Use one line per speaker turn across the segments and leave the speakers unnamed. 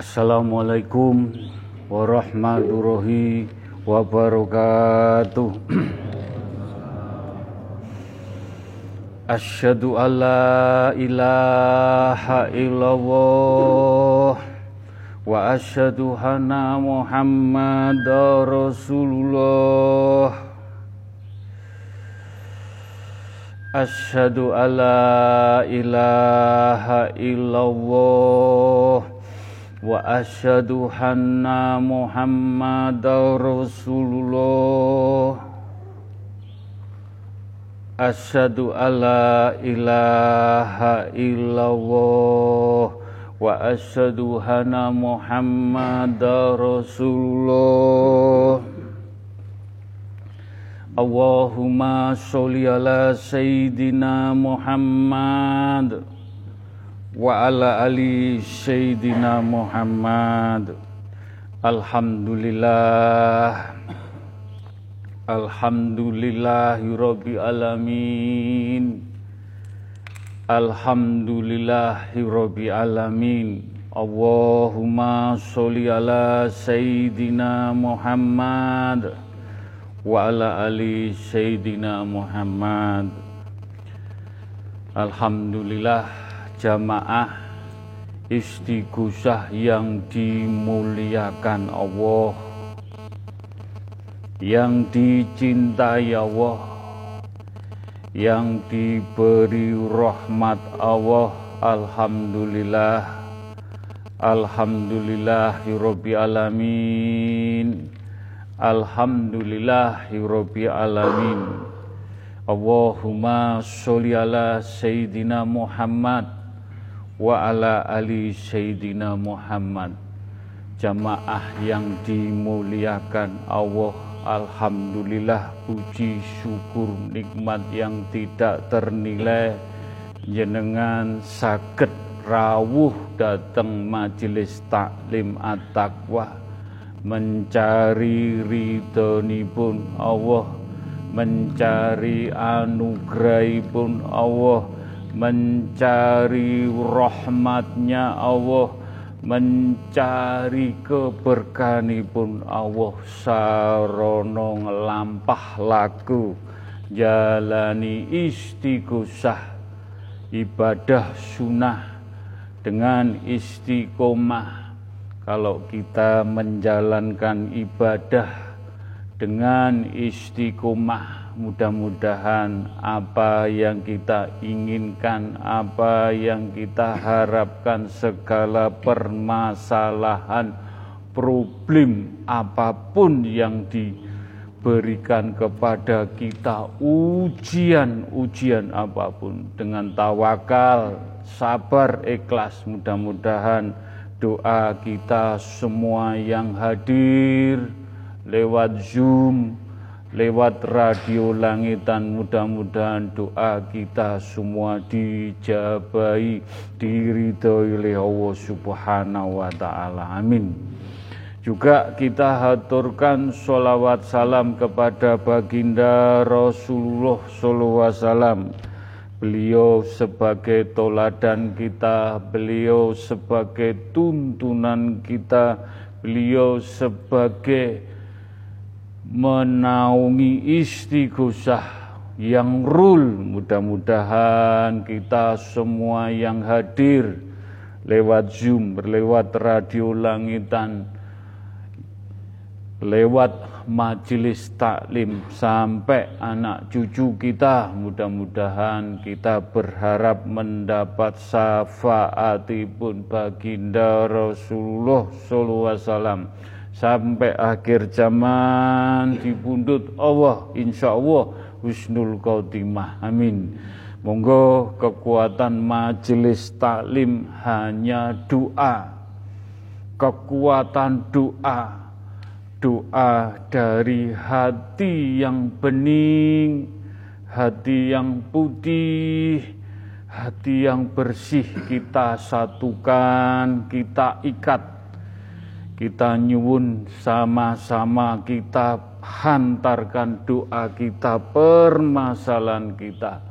Assalamualaikum warahmatullahi wabarakatuh. Asyhadu alla ilaha illallah wa asyhadu anna Muhammadar Rasulullah. Asyhadu alla ilaha illallah wa asyhadu anna Muhammadar Rasulullah Asyhadu alla ilaha illallah wa asyhadu anna Muhammadar Rasulullah Allahumma sholli ala Sayyidina Muhammad wa ala ali Sayyidina Muhammad. Alhamdulillah. Alhamdulillahi Rabbi Alamin. Alhamdulillahi Rabbi Alamin. Allahumma sholli ala Sayyidina Muhammad. Wa ala ali Sayyidina Muhammad. Alhamdulillah jamaah istighosah yang dimuliakan Allah yang dicintai Allah yang diberi rahmat Allah Alhamdulillah Alhamdulillahirabbil alamin Alhamdulillahi alamin. Allahumma sholli ala Sayyidina Muhammad wa ala ali Sayyidina Muhammad. Jamaah yang dimuliakan Allah, Alhamdulillah puji syukur nikmat yang tidak ternilai jenengan sakit rawuh datang majelis taklim at-taqwa mencari pun Allah mencari pun Allah mencari rahmatnya Allah mencari pun Allah. Sarono lampah laku jalani istighosah ibadah sunnah dengan istiqomah. Kalau kita menjalankan ibadah dengan istiqomah mudah-mudahan apa yang kita inginkan apa yang kita harapkan segala permasalahan problem apa pun yang diberikan kepada kita ujian-ujian apa pun dengan tawakal sabar ikhlas mudah-mudahan doa kita semua yang hadir lewat Zoom, lewat radio langitan mudah-mudahan doa kita semua dijabai diridhoi oleh Allah Subhanahu wa taala. Amin. Juga kita haturkan sholawat salam kepada baginda Rasulullah sallallahu alaihi wasallam Beliau sebagai toladan kita, beliau sebagai tuntunan kita, beliau sebagai menaungi istighosah yang rul. Mudah-mudahan kita semua yang hadir lewat Zoom, berlewat radio langitan, lewat majelis taklim sampai anak cucu kita mudah-mudahan kita berharap mendapat syafaatipun baginda Rasulullah sallallahu alaihi wasallam sampai akhir zaman dipundut Allah insya Allah husnul khotimah. Amin. Monggo kekuatan majelis taklim hanya doa. Kekuatan doa. Doa dari hati yang bening, hati yang putih, hati yang bersih kita satukan, kita ikat, kita nyuwun sama-sama kita hantarkan doa kita, permasalahan kita.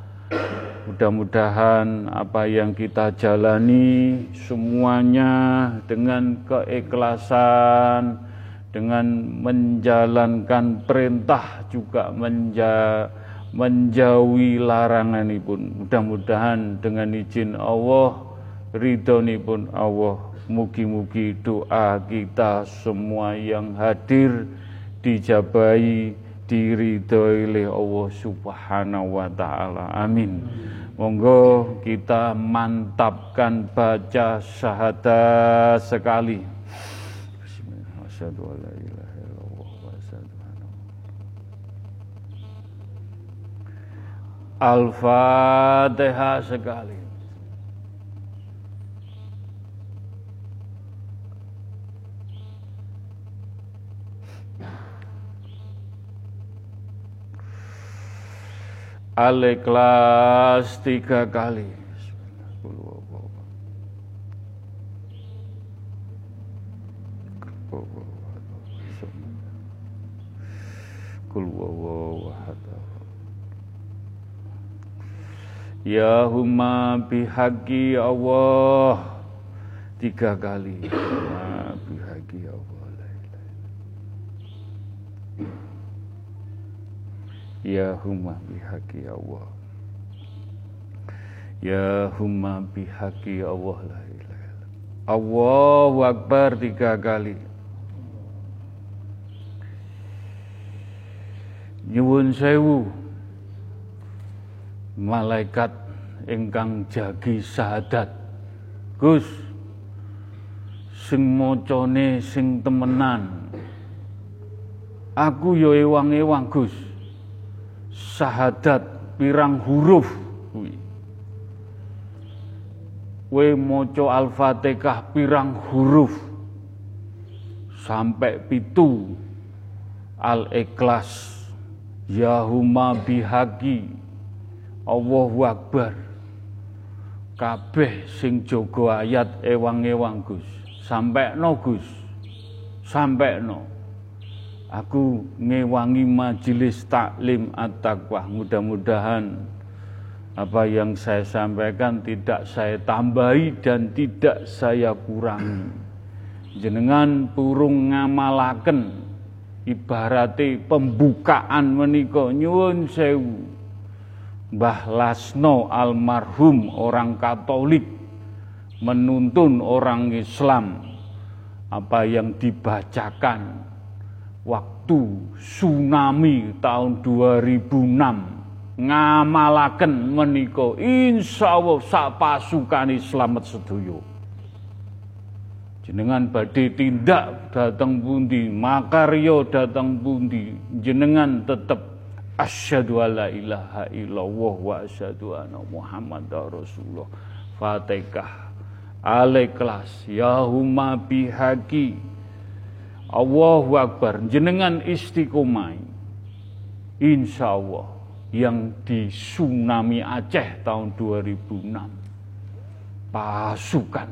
Mudah-mudahan apa yang kita jalani semuanya dengan keikhlasan, dengan menjalankan perintah juga menja menjauhi larangan pun mudah-mudahan dengan izin Allah ridhoni pun Allah mugi-mugi doa kita semua yang hadir dijabai diridhoi oleh Allah Subhanahu wa taala. Amin. Monggo kita mantapkan baca syahadat sekali. Al-Fatihah sekali. Al-Ikhlas tiga kali. Ya Huma bihaqi Allah tiga kali. Ya bihaqi Allah. Ya Huma bihaqi Allah. Ya Huma bihaqi Allah la ilaha Allahu Akbar tiga kali. Nyuwun sewu. Malaikat ingkang jagi sahadat Gus sing mocone sing temenan. Aku yo ewang-ewang Gus sahadat pirang huruf kuwi we moco al-fatihah pirang huruf sampai pitu al-ikhlas Yahuma bihagi Allahu Akbar. Kabeh sing jaga ayat ewang-ewang Gus. no Gus. no. Aku ngewangi majelis taklim at-taqwa. Mudah-mudahan apa yang saya sampaikan tidak saya tambahi dan tidak saya kurangi. Jenengan purung ngamalaken ibarate pembukaan menika nyuwun sewu Mbah Lasno almarhum orang Katolik menuntun orang Islam apa yang dibacakan waktu tsunami tahun 2006 ngamalaken meniko insya Allah sak pasukan Islamet sedoyo jenengan badhe tindak datang pundi makaryo datang pundi jenengan tetap Asyhadu alla ilaha illallah wa asyhadu anna Muhammadar Rasulullah. Fatihah. Al-Ikhlas. Ya huma bihaqi. Allahu Akbar. Jenengan istiqomah. Insya Allah yang di tsunami Aceh tahun 2006 pasukan.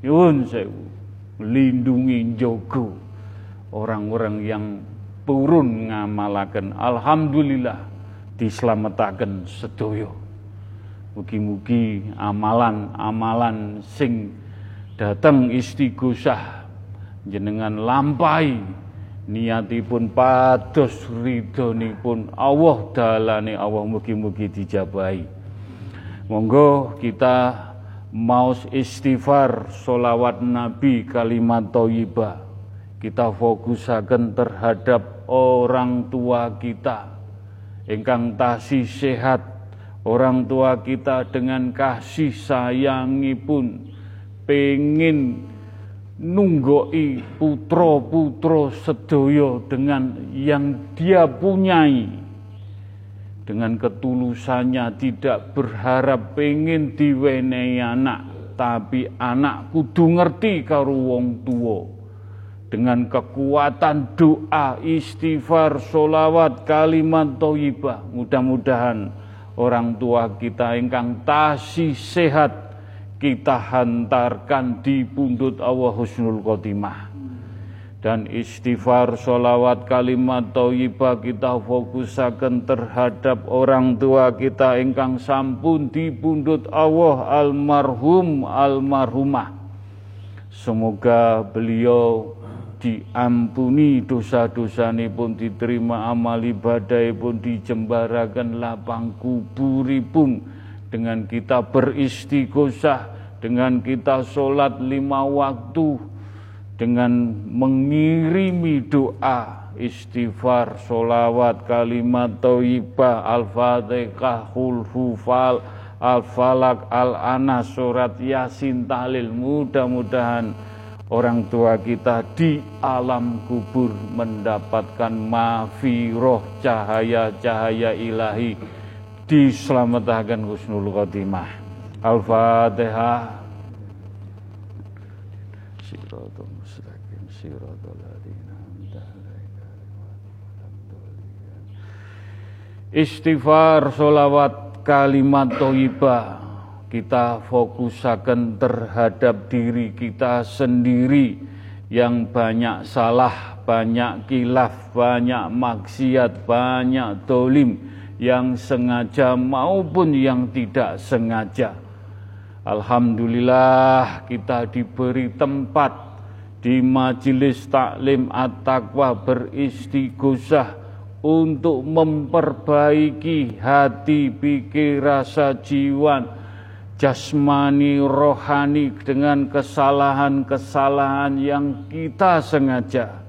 Yun sewu. Melindungi jogo orang-orang yang turun ngamalaken alhamdulillah dislametaken sedoyo mugi-mugi amalan-amalan sing datang istighosah jenengan lampai. Niatipun pados ridhonipun Allah dalane Allah mugi-mugi dijabahi. Monggo kita mau istighfar solawat nabi kalimat thayyibah. Kita fokusaken terhadap orang tua kita. Ingkang tasih sehat orang tua kita dengan kasih sayangi pun pengin nunggoi putro-putro sedoyo dengan yang dia punyai dengan ketulusannya tidak berharap pengen diwenehi anak tapi anak kudu ngerti karo wong tuwa dengan kekuatan doa, istighfar, solawat, kalimat toyibah. Mudah-mudahan orang tua kita ingkang tasih sehat kita hantarkan di pundut Allah Husnul Khotimah. dan istighfar solawat kalimat thayyibah kita fokusaken terhadap orang tua kita ingkang sampun dipundhut Allah almarhum almarhumah semoga beliau diampuni dosa-dosa pun diterima amal ibadah pun dijembarakan lapang kuburipun dengan kita beristighosah dengan kita sholat lima waktu dengan mengirimi doa istighfar, solawat, kalimat toibah, al-fatihah, hulhufal, al-falak, al-anas, surat yasin, tahlil. Mudah-mudahan orang tua kita di alam kubur mendapatkan mafiroh cahaya-cahaya ilahi diselamatkan husnul khotimah. Al-Fatihah. Istighfar, solawat, kalimat toibah kita fokusakan terhadap diri kita sendiri yang banyak salah, banyak kilaf, banyak maksiat, banyak dolim yang sengaja maupun yang tidak sengaja. Alhamdulillah kita diberi tempat di majelis taklim at-taqwa beristighosah untuk memperbaiki hati, pikir, rasa jiwa, jasmani, rohani dengan kesalahan-kesalahan yang kita sengaja.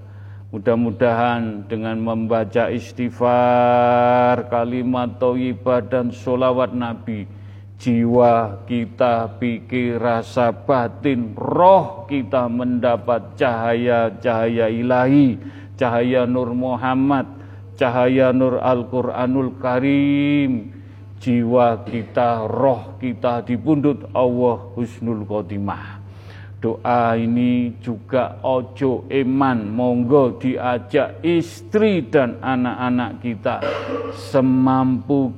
Mudah-mudahan dengan membaca istighfar, kalimat thayyibah dan solawat Nabi, jiwa kita, pikir, rasa batin, roh kita mendapat cahaya-cahaya ilahi, cahaya Nur Muhammad, cahaya Nur Al-Quranul Karim, jiwa kita, roh kita dipundut Allah Husnul Khotimah. Doa ini juga ojo eman, monggo diajak istri dan anak-anak kita semampu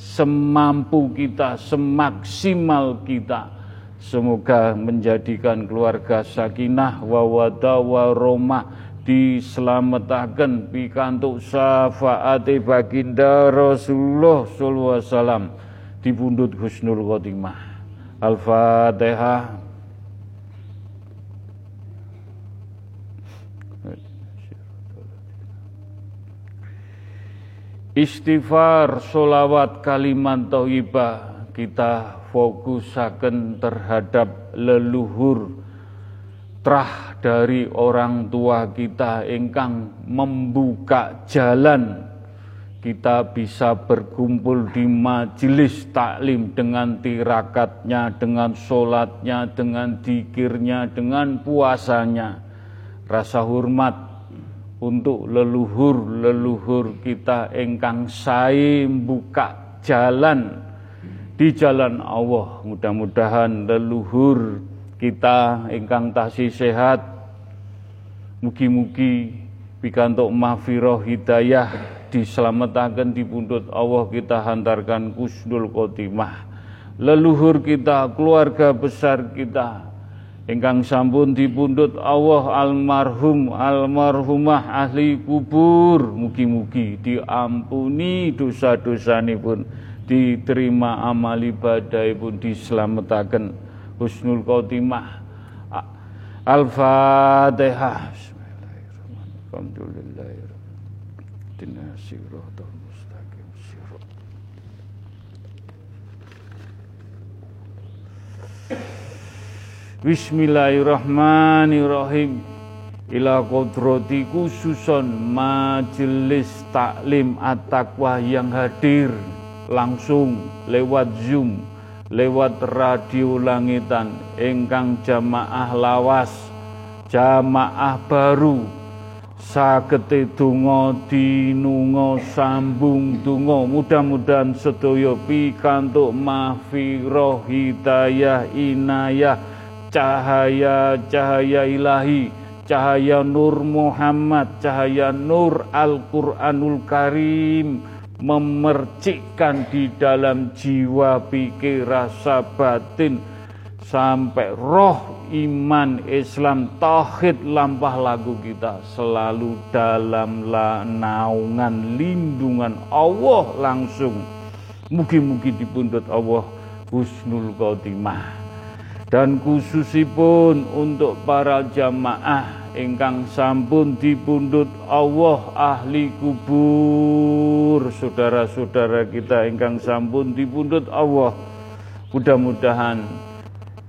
semampu kita, semaksimal kita. Semoga menjadikan keluarga sakinah wawada waromah diselamatkan pikantuk syafaati baginda Rasulullah sallallahu alaihi wasallam husnul khotimah. Al-Fatihah. Istighfar, solawat, kalimat thayyibah kita fokusaken terhadap leluhur trah dari orang tua kita ingkang membuka jalan kita bisa berkumpul di majelis taklim dengan tirakatnya, dengan sholatnya, dengan dikirnya, dengan puasanya. Rasa hormat untuk leluhur-leluhur kita engkang sae buka jalan di jalan Allah. Mudah-mudahan leluhur kita engkang tasih sehat mugi-mugi pikantuk mahfirah hidayah diselamatkan di pundut Allah kita hantarkan kusnul khotimah leluhur kita keluarga besar kita ingkang sampun dipundhut Allah almarhum almarhumah ahli kubur. Mugi-mugi diampuni dosa-dosanipun diterima amal ibadah pun diselamatkan husnul khotimah. Al-fatihah Bismillahirrahmanirrahim. Ila kodrati khususon majelis taklim at-taqwa yang hadir langsung lewat Zoom, lewat radio langitan, engkang jamaah lawas, jamaah baru, sagete donga dinunga sambung donga. Mudah-mudahan sedaya pikantuk mahfirah hidayah inayah cahaya-cahaya ilahi, cahaya Nur Muhammad, cahaya Nur Al-Quranul Karim, memercikkan di dalam jiwa pikir rasa batin. Sampai roh iman Islam tauhid lampah lagu kita selalu dalam naungan lindungan Allah langsung. Mugi-mugi dipundut Allah husnul khotimah dan khususipun untuk para jamaah ingkang sampun dipundut Allah ahli kubur. Saudara-saudara kita ingkang sampun dipundut Allah mudah-mudahan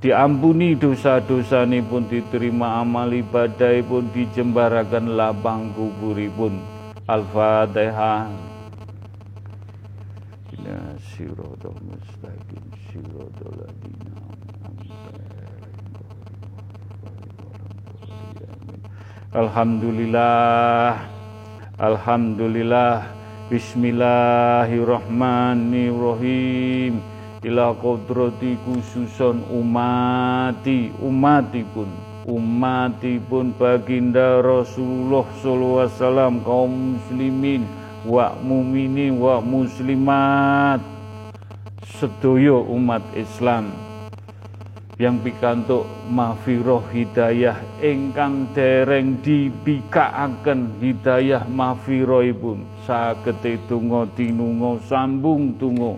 diampuni dosa-dosa pun diterima amal ibadah pun dijembarakan lapang kuburipun. Al-Fatihah. Ina sirodol mustaqim sirodol ladina Alhamdulillah. Alhamdulillah. Bismillahirrahmanirrahim. Ila kodrati khususon umati. Umatipun. Umatipun baginda Rasulullah sallallahu alaihi wasallam kaum muslimin wa mumini wa muslimat. Sedoyo umat Islam yang pikantuk mafiroh hidayah ingkang dereng dibikaaken hidayah mafirohipun saged tungo tinungo sambung tungo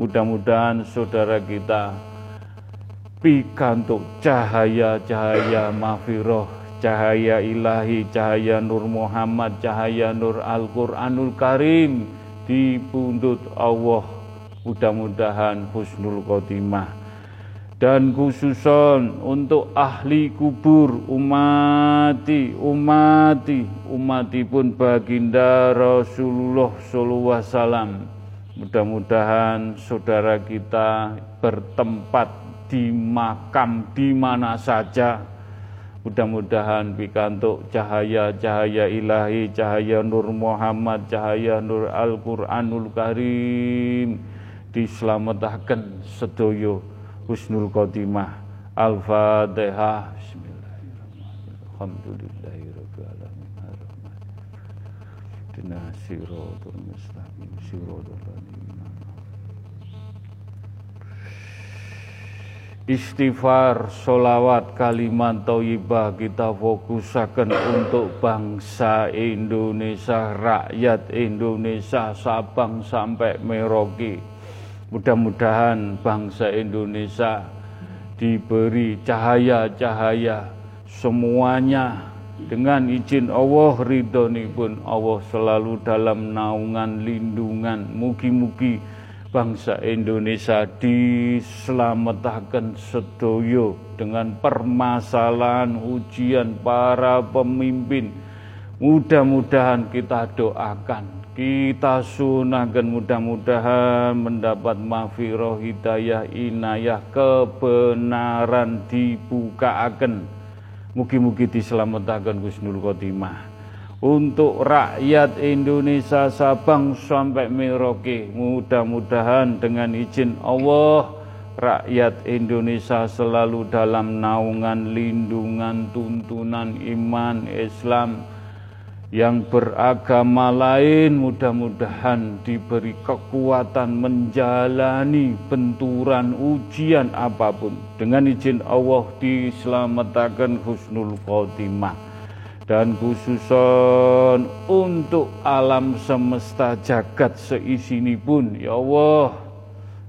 Mudah-mudahan saudara kita pikantuk cahaya-cahaya mafiroh, cahaya ilahi, cahaya Nur Muhammad, cahaya Nur Al-Quranul Karim di pundut Allah. Mudah-mudahan husnul khotimah dan khususon untuk ahli kubur umati umati umati pun baginda Rasulullah sallallahu alaihi wasallam Mudah-mudahan saudara kita bertempat di makam di mana saja. Mudah-mudahan pikantuk cahaya-cahaya ilahi, cahaya Nur Muhammad, cahaya Nur Al-Quranul Karim diselamatkan sedoyo husnul khotimah. Al-Fatihah. Bismillahirrahmanirrahim. Istighfar, solawat, kalimat toyibah kita fokusakan untuk bangsa Indonesia, rakyat Indonesia, Sabang sampai Merauke. Mudah-mudahan bangsa Indonesia diberi cahaya-cahaya semuanya dengan izin Allah ridhoni pun Allah selalu dalam naungan lindungan mugi-mugi bangsa Indonesia diselamatkan sedoyo dengan permasalahan ujian para pemimpin. Mudah-mudahan kita doakan, kita sunahkan mudah-mudahan mendapat mafiroh hidayah inayah kebenaran dibukakan. Mugi-mugi diselamatkan Gusnul Khotimah untuk rakyat Indonesia Sabang sampai Merauke. Mudah-mudahan dengan izin Allah rakyat Indonesia selalu dalam naungan lindungan tuntunan iman Islam yang beragama lain mudah-mudahan diberi kekuatan menjalani benturan ujian apa pun. Dengan izin Allah diselamatkan husnul khotimah. Dan khususon untuk alam semesta jagat seisini pun ya Allah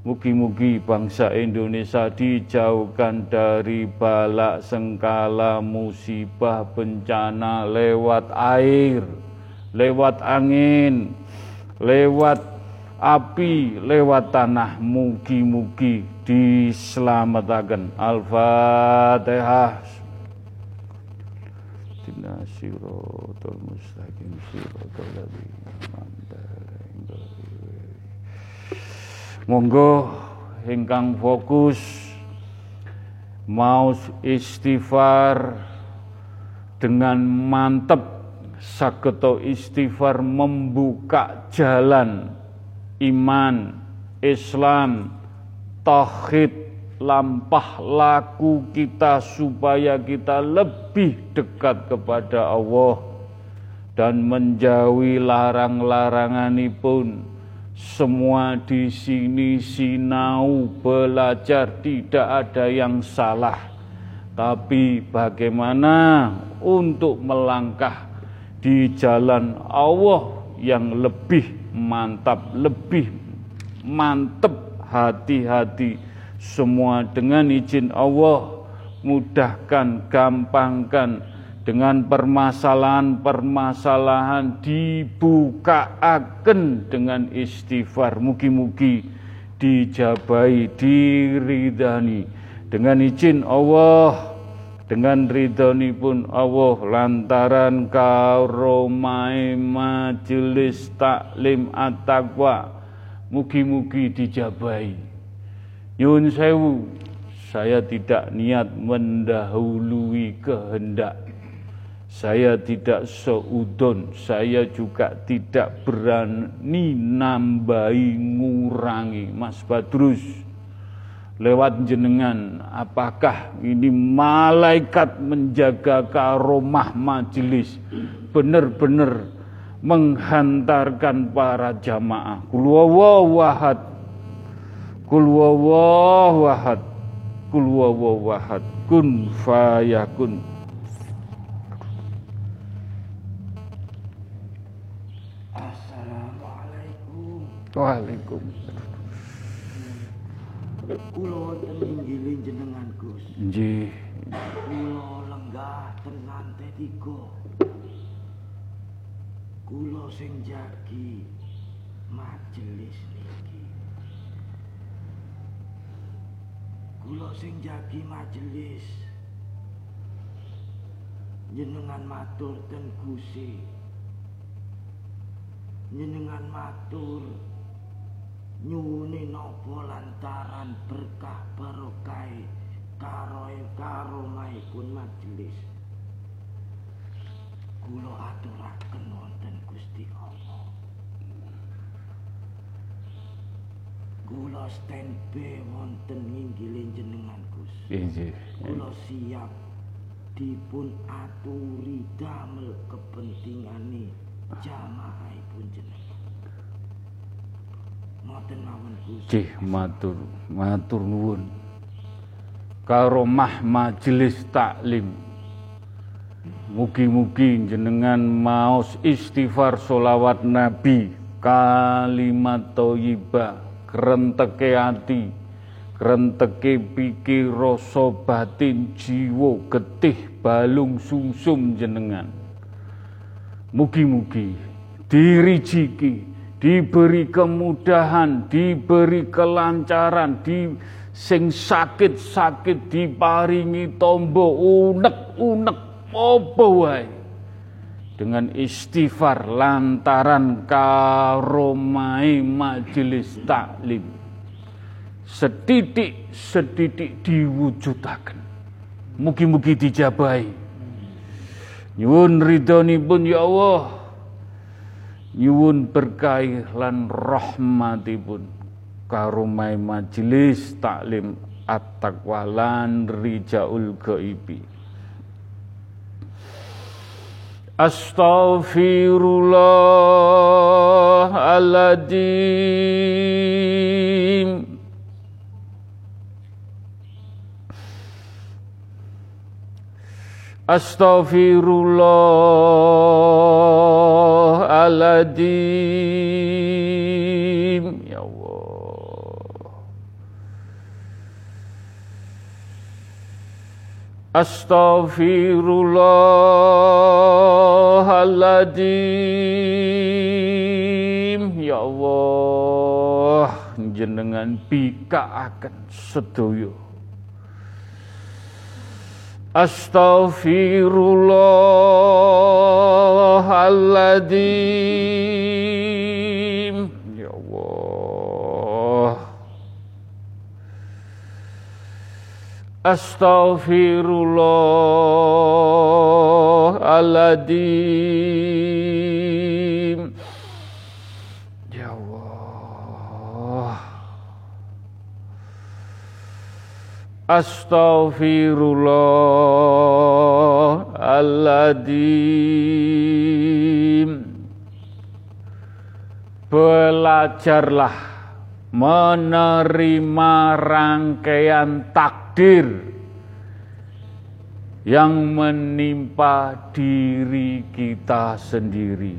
mugi-mugi bangsa Indonesia dijauhkan dari balak sengkala musibah bencana lewat air lewat angin lewat api lewat tanah. Mugi-mugi diselamatkan. Al-Fatihah. Ihdina siratal mustaqim siratal ladzina Monggo ingkang fokus mau istighfar dengan mantep saketo istighfar membuka jalan iman Islam tauhid lampah laku kita supaya kita lebih dekat kepada Allah dan menjauhi larang-larangan pun Semua di sini sinau belajar tidak ada yang salah. Tapi bagaimana untuk melangkah di jalan Allah yang lebih mantap, lebih mantep hati-hati semua dengan izin Allah mudahkan, gampangkan dengan permasalahan-permasalahan dibukaaken dengan istighfar mugi-mugi dijabai diridani dengan izin Allah dengan ridhoni pun Allah lantaran karomai majelis taklim at-taqwa mugi-mugi dijabai. Nyun sewu saya tidak niat mendahului kehendak saya tidak seudon, saya juga tidak berani nambahi ngurangi. Mas Badrus, lewat jenengan, apakah ini malaikat menjaga karomah majelis benar-benar menghantarkan para jamaah. Kulwawahad, kulwawahad, kulwawahad, kun fayakun. Waalaikumsalam.
Kula wonten inggilin jenengan Gus.
Nggih.
Kula lenggah tenan tiga. Kula sing jagi majelis niki. Kula sing jagi majelis. Jenengan matur ten Gusti. Jenengan matur nyuwune napa lantaran berkah barokah karo karo maipun majelis. Kula aturaken wonten Gusti Allah. Kula standby wonten nginggile jenengan Gus.
Nggih.
kula siap dipun aturi damel kepentingane jamaahipun jenengan
Cih matur, matur nuwun. Karomah majelis taklim. Mugi-mugi jenengan maos istighfar solawat Nabi. Kalimat thayyibah krenteke ati. Krenteke pikir rasa batin jiwa getih balung sumsum jenengan. Mugi-mugi dirijiki diberi kemudahan, diberi kelancaran, di sing sakit-sakit diparingi tombo unek-unek apa wae. Dengan istighfar lantaran karomai majelis taklim. Setitik setitik diwujudaken. Mugi-mugi dijabai nyuwun ridhonipun ya Allah nyuwun berkah lan rahmatipun. Karumai majelis taklim at-taqwa lan rijaul ghaibi. Astaghfirullahaladzim Astaghfirullahaladzim Ya Allah. Astaghfirullahaladzim Ya Allah. Jenengan bika akan sedoyo Astaghfirullahaladzim. Ya Allah. Astaghfirullahaladzim Astaghfirullahaladzim belajarlah menerima rangkaian takdir yang menimpa diri kita sendiri.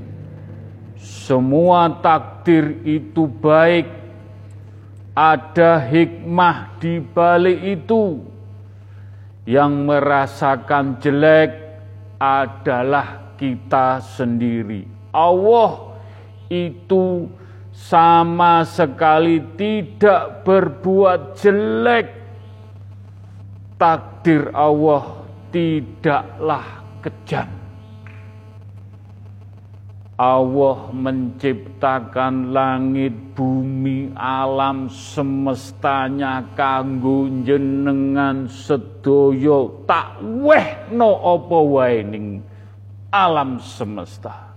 Semua takdir itu baik, ada hikmah di balik itu. Yang merasakan jelek adalah kita sendiri. Allah itu sama sekali tidak berbuat jelek. Takdir Allah tidaklah kejam. Allah menciptakan langit, bumi, alam semestanya kanggo jenengan sedoyo tak weh no opo wae ning alam semesta.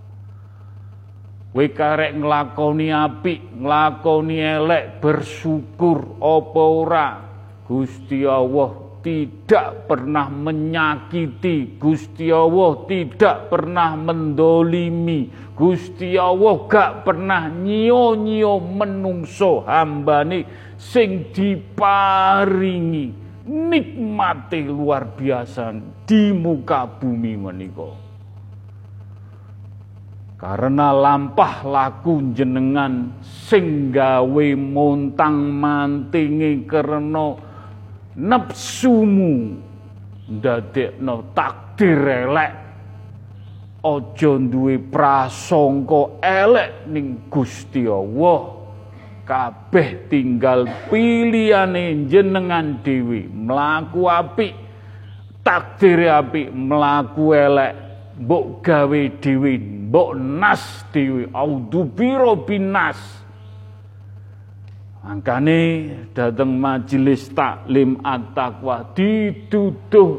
Kowe karek nglakoni apik, nglakoni elek, bersyukur apa ora? Gusti Allah tidak pernah menyakiti Gusti Allah tidak pernah mendolimi Gusti Allah gak pernah nyio-nyio menungso hambane sing diparingi nikmati luar biasa di muka bumi menika. Karena lampah laku jenengan sing gawe montang mantingi karena nepsumu. Ndadekno takdir elek. Aja duwe prasangka elek ning Gusti Allah. Kabeh tinggal pilihane jenengan dewi mlaku apik. Takdir apik mlaku elek. Mbok gawe dewi mbok nas dewi audubiro binas Angkane dateng majelis taklim at-taqwa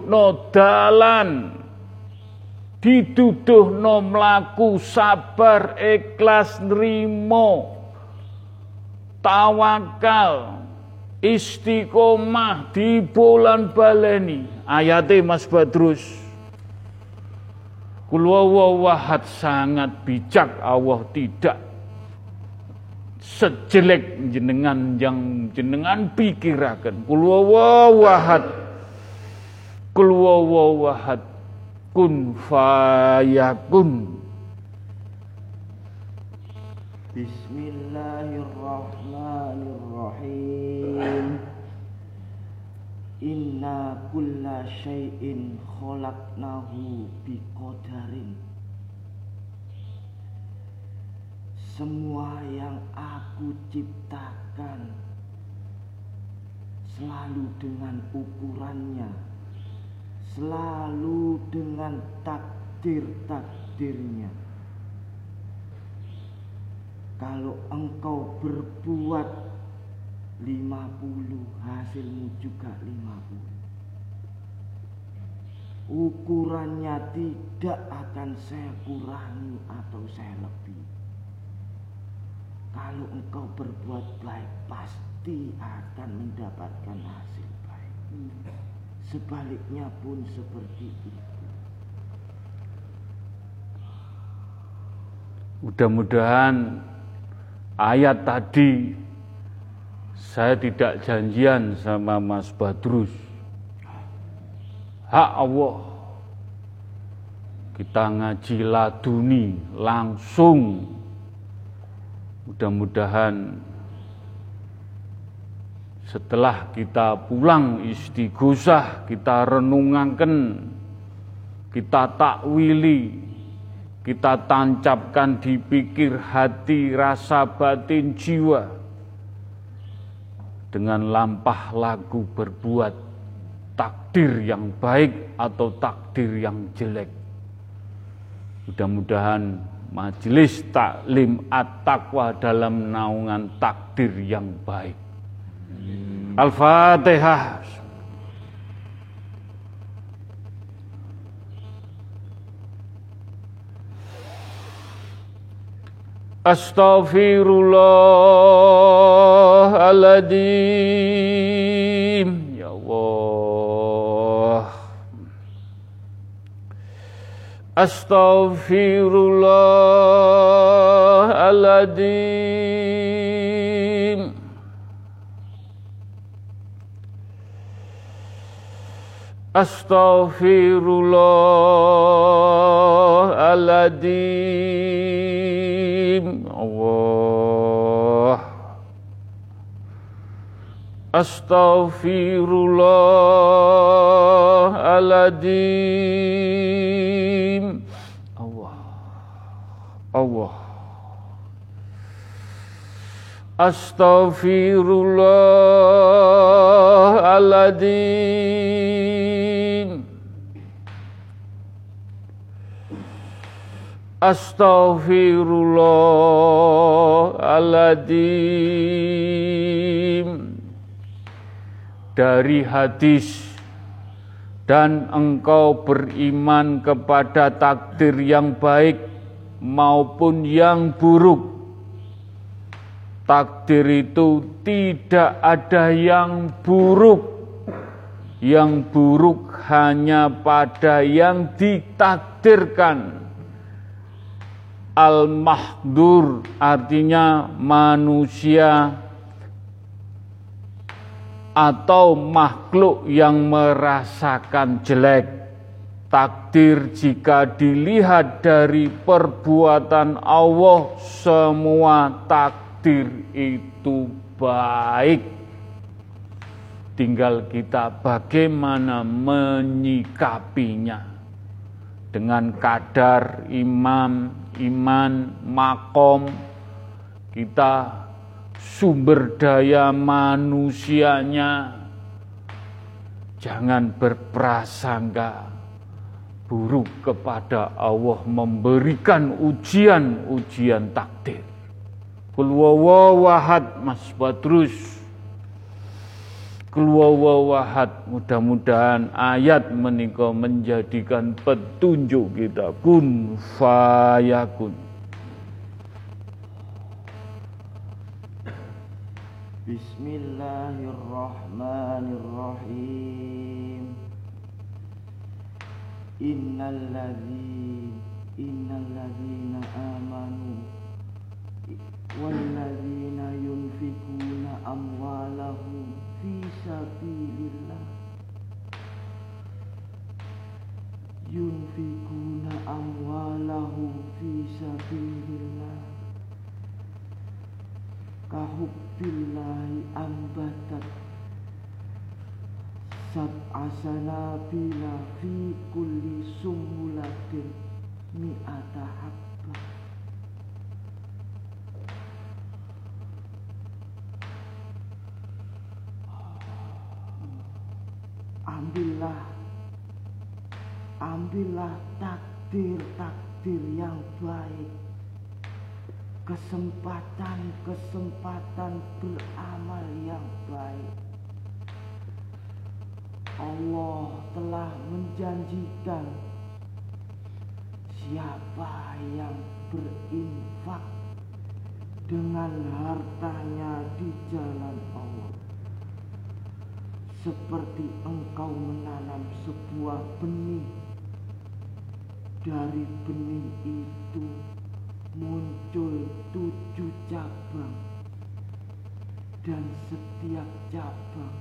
no dalan. no mlaku sabar ikhlas nrimo. Tawakal istiqomah di bulan baleni. Ayate Mas Badrus. Kulwawahat sangat bijak Allah tidak sejelek jenengan yang jenengan pikirakan. Kulwawahad kulwawahad kun fayakun.
Bismillahirrahmanirrahim. Inna kulla syai'in khalaqnahu biqadarin semua yang aku ciptakan selalu dengan ukurannya, selalu dengan takdir-takdirnya. Kalau engkau berbuat 50 hasilmu juga 50. Ukurannya tidak akan saya kurangi atau saya lebih. Kalau engkau berbuat baik, pasti akan mendapatkan hasil baik. Sebaliknya pun seperti itu.
Mudah-mudahan ayat tadi saya tidak janjian sama Mas Badrus. Hak Allah kita ngaji laduni langsung Mudah-mudahan setelah kita pulang istighosah, kita renungaken, kita takwili, kita tancapkan di pikir hati, rasa batin jiwa dengan lampah lagu berbuat takdir yang baik atau takdir yang jelek. Mudah-mudahan majelis taklim at-taqwa dalam naungan takdir yang baik. Al-Fatihah. Astaghfirullahaladzim Astaghfirullah العظيم أستغفر الله Aladim. Allah. Allah. astafirullah, aladin Dari hadis dan engkau beriman kepada takdir yang baik maupun yang buruk. Takdir itu tidak ada yang buruk. Yang buruk hanya pada yang ditakdirkan. Al-mahdur artinya manusia atau makhluk yang merasakan jelek. Takdir jika dilihat dari perbuatan Allah semua takdir itu baik. Tinggal kita bagaimana menyikapinya dengan kadar imam iman, makom, kita sumber daya manusianya jangan berprasangka buruk kepada Allah memberikan ujian-ujian takdir. Kul wawahad Mas Badrus Kulwawawahad mudah-mudahan ayat menikah menjadikan petunjuk kita kun fayakun.
Bismillahirrahmanirrahim. Innal ladzi innal ladzina amanu wal ladzina yunfikuna amwalahum fi sabilillah yunfikuna amwalahum fi sabilillah kahubbillahi ambatat. Sab'asana bila fi kulli sumulatin mi'ata habbah ambillah ambillah takdir-takdir yang baik kesempatan-kesempatan beramal yang baik Allah telah menjanjikan siapa yang berinfak dengan hartanya di jalan Allah seperti engkau menanam sebuah benih. Dari benih itu muncul tujuh cabang, dan setiap cabang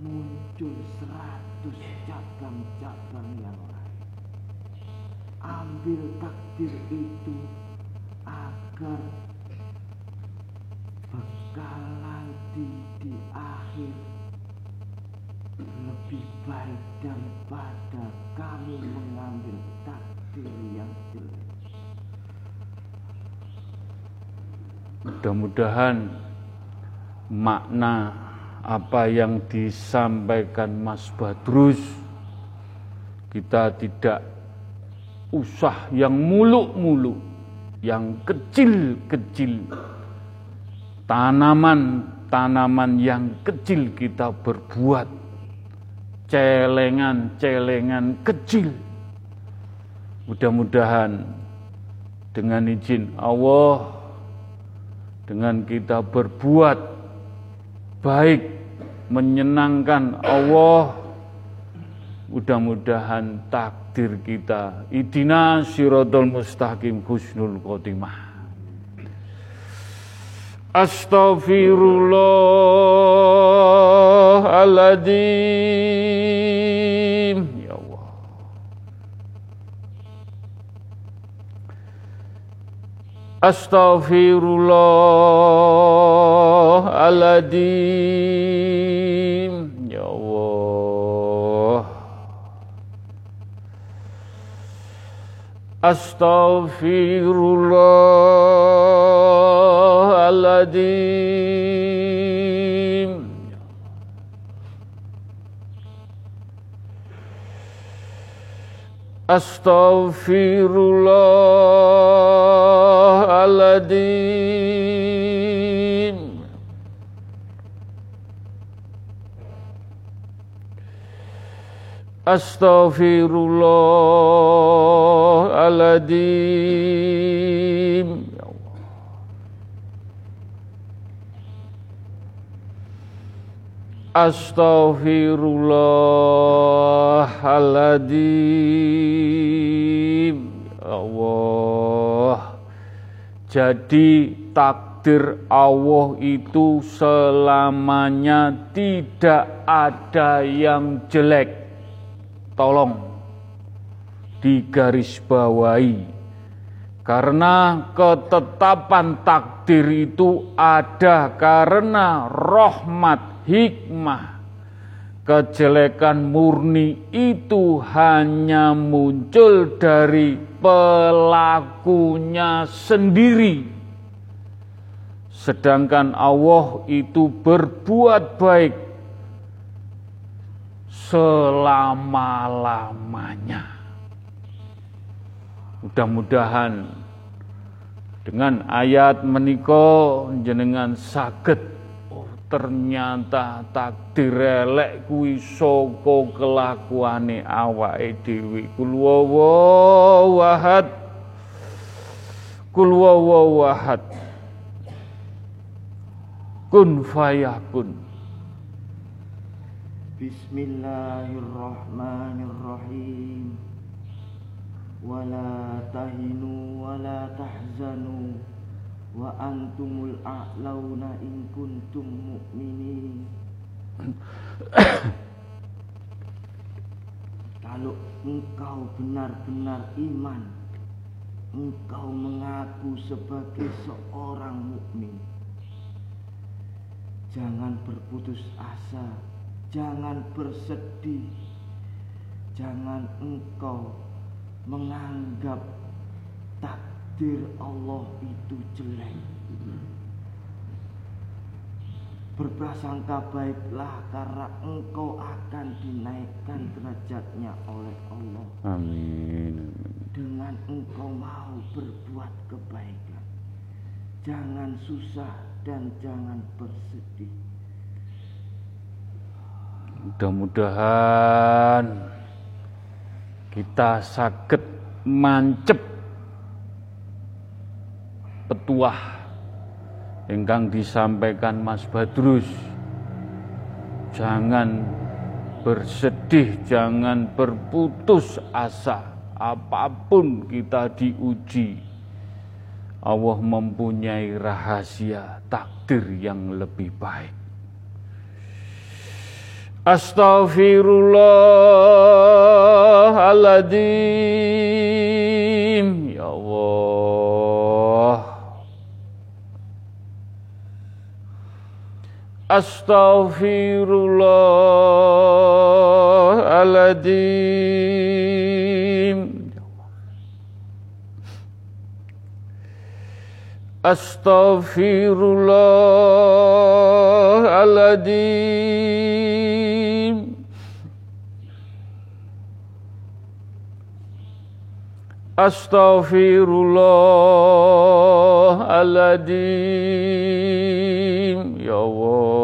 muncul seratus cabang-cabang yang lain. Ambil takdir itu agar bekal nanti di akhir lebih baik daripada kami mengambil takdir yang jelek.
Mudah-mudahan makna apa yang disampaikan Mas Badrus kita tidak usah yang muluk-muluk, yang kecil-kecil. Tanaman-tanaman yang kecil kita berbuat celengan-celengan kecil. Mudah-mudahan dengan izin Allah, dengan kita berbuat baik, menyenangkan Allah, mudah-mudahan takdir kita idina sirotol mustaqim husnul khotimah. Astaghfirullahaladzim Astaghfirullahaladzim Ya Allah Astaghfirullahaladzim Astaghfirullahaladzim Astaghfirullahaladzim Ya Allah Astaghfirullahaladzim Ya Allah Jadi takdir Allah itu selamanya tidak ada yang jelek Tolong digarisbawahi karena ketetapan takdir itu ada karena rahmat hikmah. Kejelekan murni itu hanya muncul dari pelakunya sendiri. Sedangkan Allah itu berbuat baik selama-lamanya. Mudah-mudahan dengan ayat meniko jenengan oh ternyata takdir elek kuwi saka kelakuane awake dhewe. Kul wahad kul wahad kun fayakun.
Bismillahirrahmanirrahim. Wala tahinu wala tahzanu wa antumul a'launa in kuntum mu'minin. Kalau engkau benar-benar iman engkau mengaku sebagai seorang mukmin. Jangan berputus asa jangan bersedih jangan engkau menganggap tak takdir Allah itu jelek. Berprasangka baiklah karena engkau akan dinaikkan derajatnya oleh Allah.
Amin.
Dengan engkau mau berbuat kebaikan. Jangan susah dan jangan bersedih.
Mudah-mudahan kita sakit mancep petuah ingkang disampaikan Mas Badrus. Jangan bersedih, jangan berputus asa. Apa pun kita diuji, Allah mempunyai rahasia takdir yang lebih baik. Astaghfirullahaladzim Astaghfirullahaladzim Astaghfirullahaladzim Astaghfirullahaladzim Ya Allah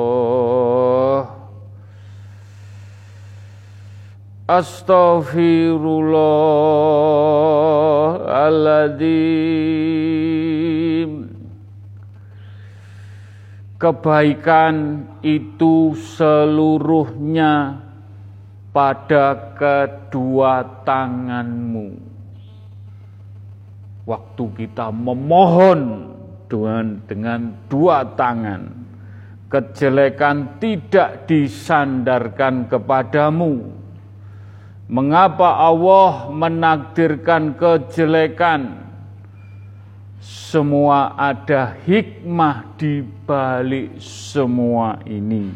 Astaghfirullahaladzim Kebaikan itu seluruhnya pada kedua tanganmu. Waktu kita memohon dengan, dengan dua tangan. Kejelekan tidak disandarkan kepadamu. Mengapa Allah menakdirkan kejelekan? Semua ada hikmah di balik semua ini.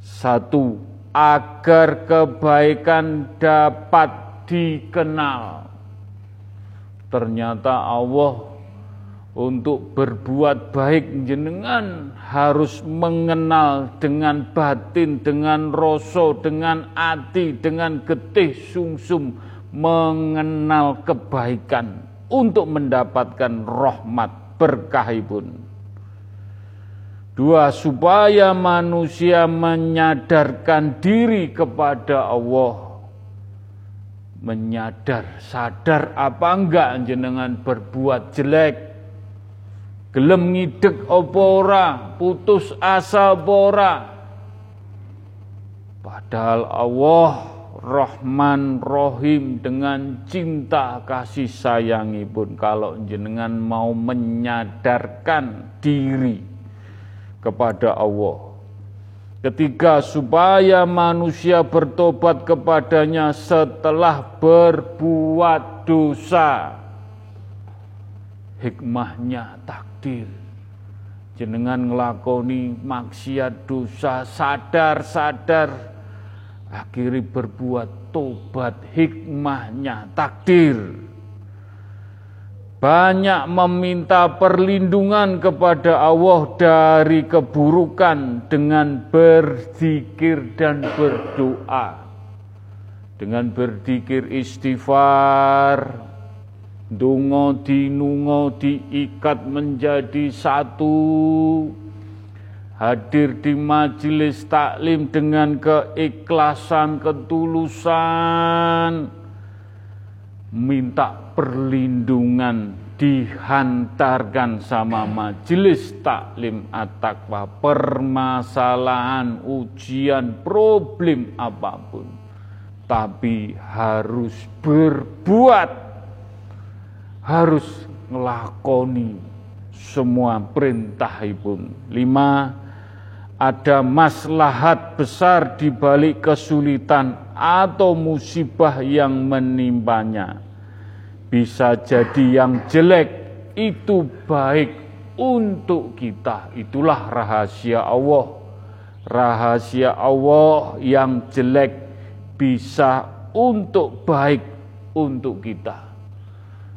Satu, agar kebaikan dapat dikenal. Ternyata Allah untuk berbuat baik jenengan harus mengenal dengan batin, dengan rasa, dengan hati, dengan getih sungsum mengenal kebaikan untuk mendapatkan rahmat berkahipun. Dua, supaya manusia menyadarkan diri kepada Allah. Menyadar, sadar apa enggak jenengan berbuat jelek. Gelem ngidek apa ora, putus asa apa ora. Padahal Allah Rahman Rohim dengan cinta kasih sayangi pun kalau jenengan mau menyadarkan diri kepada Allah. Ketiga, supaya manusia bertobat kepadanya setelah berbuat dosa. Hikmahnya takdir. Jenengan ngelakoni maksiat dosa sadar-sadar akhiri berbuat tobat hikmahnya takdir. Banyak meminta perlindungan kepada Allah dari keburukan dengan berzikir dan berdoa. Dengan berzikir istighfar dungo dinungo diikat menjadi satu. Hadir di majelis taklim dengan keikhlasan, ketulusan, minta perlindungan dihantarkan sama majelis taklim at-taqwa. Permasalahan ujian problem apa pun. Tapi harus berbuat harus ngelakoni semua perintah ibu lima ada maslahat besar di balik kesulitan atau musibah yang menimpanya. Bisa jadi yang jelek itu baik untuk kita. Itulah rahasia Allah. Rahasia Allah yang jelek bisa untuk baik untuk kita.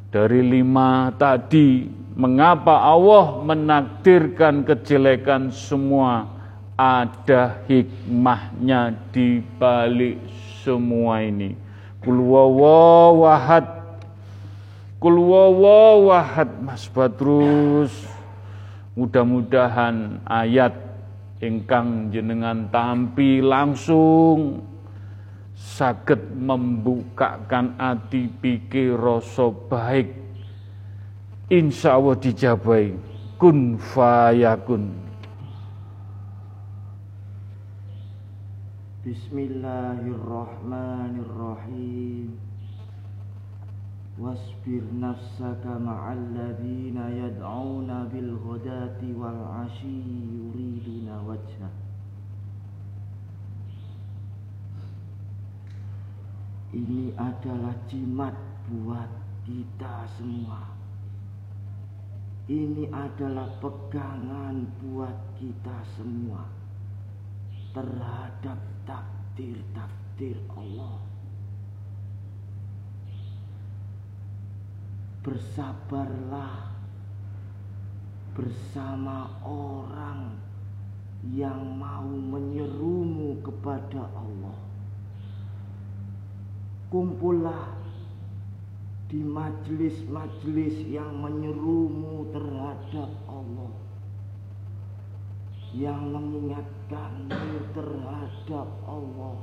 Dari lima tadi, mengapa Allah menakdirkan kejelekan semua? ada hikmahnya di balik semua ini. Kul wawahad Mas Badrus. Mudah-mudahan ayat ingkang jenengan tampi langsung sakit membukakan hati pikir rasa baik. Insya Allah dijabai. Kun fayakun.
Bismillahirrahmanirrahim. Wasbir nafsaka ma'alladhina yad'una bil ghadati wal yuriduna wajhah Ini adalah jimat buat kita semua Ini adalah pegangan buat kita semua terhadap takdir-takdir Allah. Bersabarlah bersama orang yang mau menyerumu kepada Allah. Kumpullah di majelis-majelis yang menyerumu terhadap Allah yang mengingatkanmu terhadap Allah.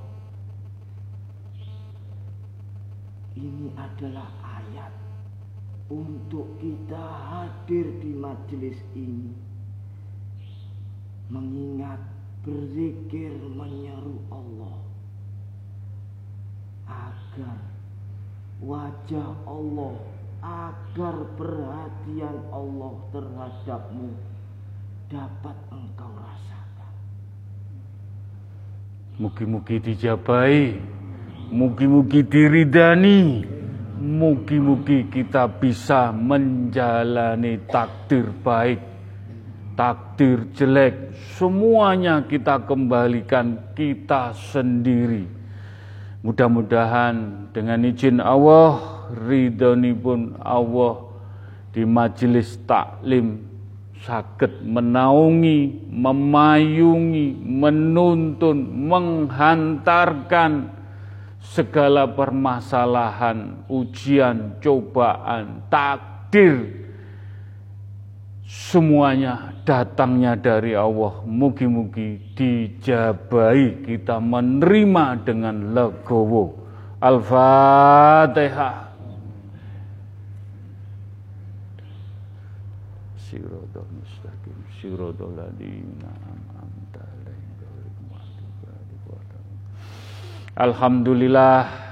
Ini adalah ayat untuk kita hadir di majelis ini. Mengingat, berzikir, menyeru Allah. Agar wajah Allah agar perhatian Allah terhadapmu dapat engkau rasakan.
Mugi-mugi dijabai, mugi-mugi diridani, mugi-mugi kita bisa menjalani takdir baik, takdir jelek, semuanya kita kembalikan kita sendiri. Mudah-mudahan dengan izin Allah pun Allah di majelis taklim sakit menaungi, memayungi, menuntun, menghantarkan segala permasalahan, ujian, cobaan, takdir semuanya datangnya dari Allah. Mugi-mugi dijabai kita menerima dengan legowo. Al-Fatihah. Siratal mustaqim Siratal ladina an'amta Alhamdulillah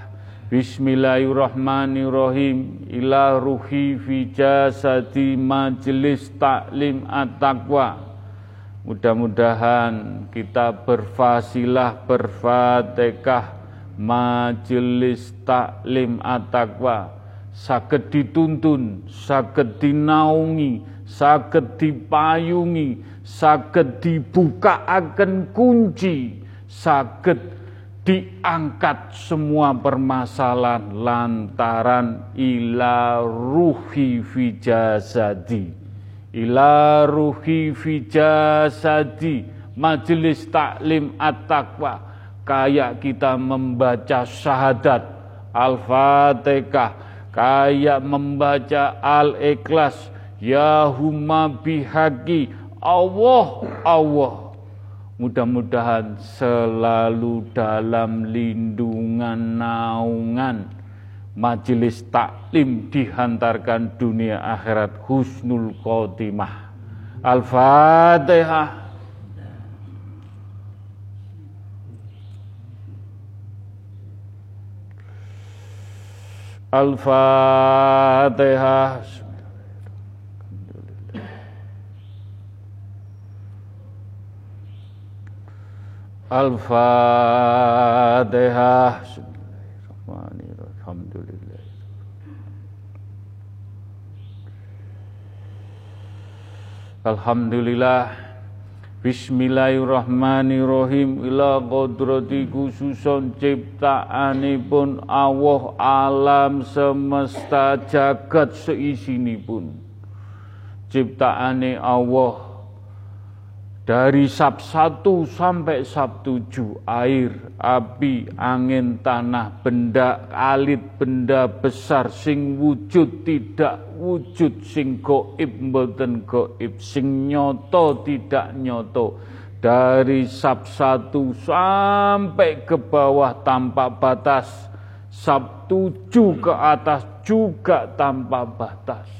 Bismillahirrahmanirrahim. Ila ruhi fi jasadi majlis taklim at-taqwa. Mudah-mudahan kita berfasilah berfatihah majelis taklim at-taqwa. Dituntun, saged dinaungi, saged dipayungi, saged dibukaaken kunci, saged diangkat semua permasalahan lantaran ila ruhi fi jasadi. Ila ruhi fi jasadi. Majelis taklim at-taqwa. Kayak kita membaca syahadat al-fatihah. Kayak membaca al-ikhlas. Ya huma bihaqi. Allah Allah Mudah-mudahan selalu dalam lindungan naungan. Majelis taklim dihantarkan dunia akhirat husnul khotimah. Al-Fatihah. Al-Fatihah Al-Fatihah. Alhamdulillah. Alhamdulillah. Bismillahirrahmanirrahim ila kodrati khususon ciptaanipun Allah alam semesta jagat seisinipun ciptaane Allah dari Sab 1 sampai Sab 7 air, api, angin, tanah, benda alit, benda besar sing wujud tidak wujud sing goib mboten goib sing nyoto tidak nyoto. Dari Sab 1 sampai ke bawah tanpa batas Sab 7 ke atas juga tanpa batas.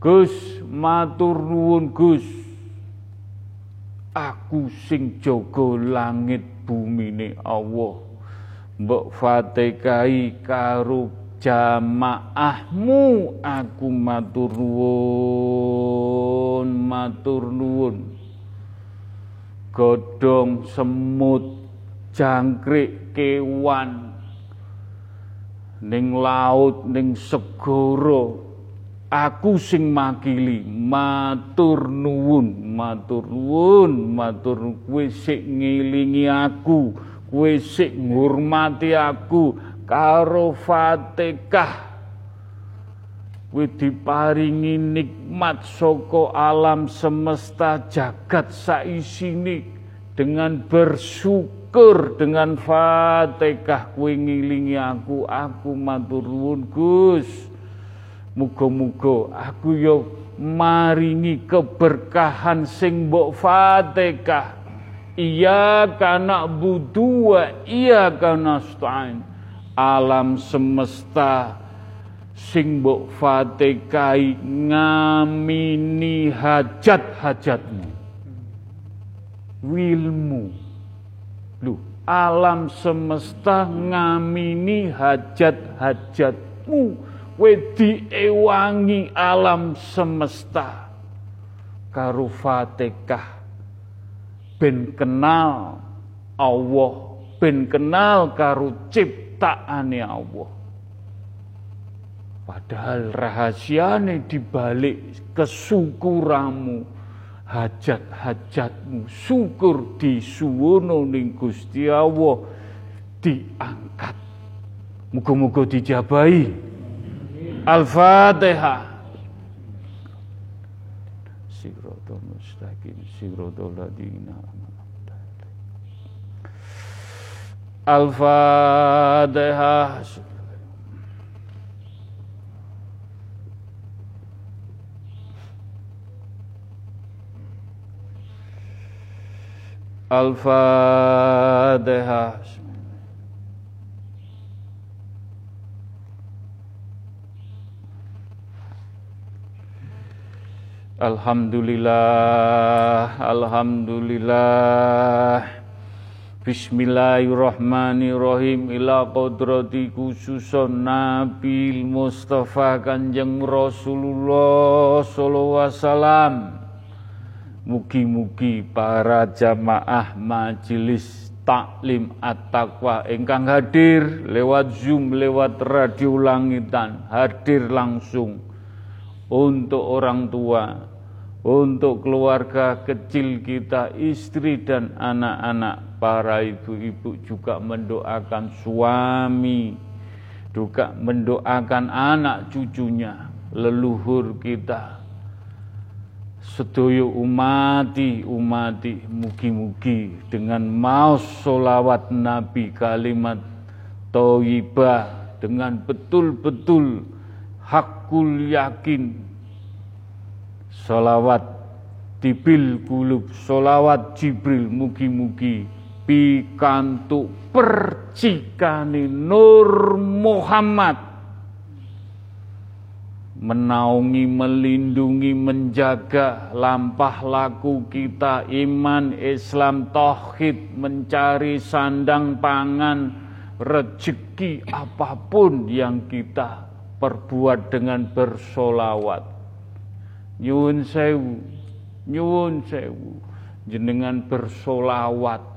Gus matur nuwun Gus aku sing jaga langit bumine Allah. Mbok fatihai karo jamaahmu. Aku matur nuwun matur nuwun. Godhong semut jangkrik kewan. Ning laut ning segara aku sing makili matur nuwun matur nuwun matur kowe sik ngilingi aku kowe sik ngurmati aku karo Fatihah. Kowe diparingi nikmat saka alam semesta jagat saisine. Dengan bersyukur dengan Fatihah kowe ngilingi aku aku matur nuwun Gus Muga-muga aku yo maringi keberkahan sing mbok Fatihah. Iya kana budu wa iya kana stain. Alam semesta sing mbok Fatihai ngamini hajat-hajatmu. Wilmu. Lu, alam semesta ngamini hajat-hajatmu kowe diewangi alam semesta. Karo Fatihah ben kenal Allah. Ben kenal karo ciptaane Allah. Padahal rahasiane dibalik kesyukuramu hajat-hajatmu. Syukur disuwono ning Gusti Allah diangkat. Muga-muga dijabahi Al-Fatihah. Siratul mustaqim, siratul ladina Al-Fatihah. Al-Fatihah. Alhamdulillah, Alhamdulillah. Bismillahirrahmanirrahim. Ila qadrati khususon Nabi Mustafa Kanjeng Rasulullah sallallahu wasallam. Mugi-mugi para jamaah majelis taklim at-taqwa ingkang hadir lewat Zoom, lewat radio langitan, hadir langsung untuk orang tua, untuk keluarga kecil kita, istri dan anak-anak, para ibu-ibu juga mendoakan suami, juga mendoakan anak cucunya, leluhur kita, sedoyo umati umati mugi-mugi dengan mau solawat Nabi kalimat toibah dengan betul-betul hakul yakin solawat tibil kulub solawat Jibril mugi-mugi pikantuk percikani Nur Muhammad menaungi, melindungi, menjaga lampah laku kita, iman, Islam, tauhid, mencari sandang pangan, rezeki apa pun yang kita perbuat dengan bersolawat. Nyuwun sewu, nyuwun sewu, jenengan bersolawat.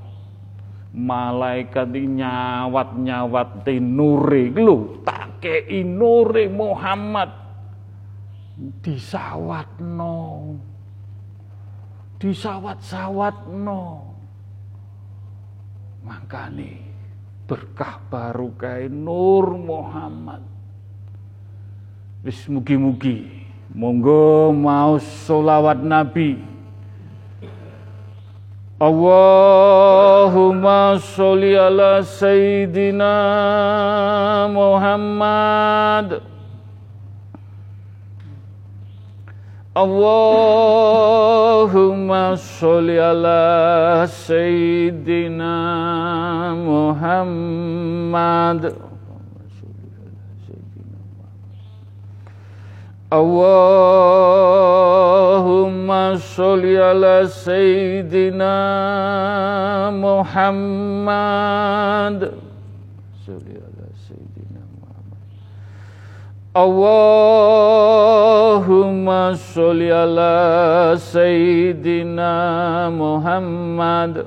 Malaikat nyawat nyawat tinure lu tak kei nure Muhammad. Disawatno. Disawat-sawatno. Makane berkah baru kai Nur Muhammad. Wis mugi-mugi monggo mau solawat Nabi. Allahumma sholli ala Sayyidina Muhammad. Allahumma sholli ala Sayyidina Muhammad اللهم صل على سيدنا محمد. صل على سيدنا محمد. اللهم صل على سيدنا محمد.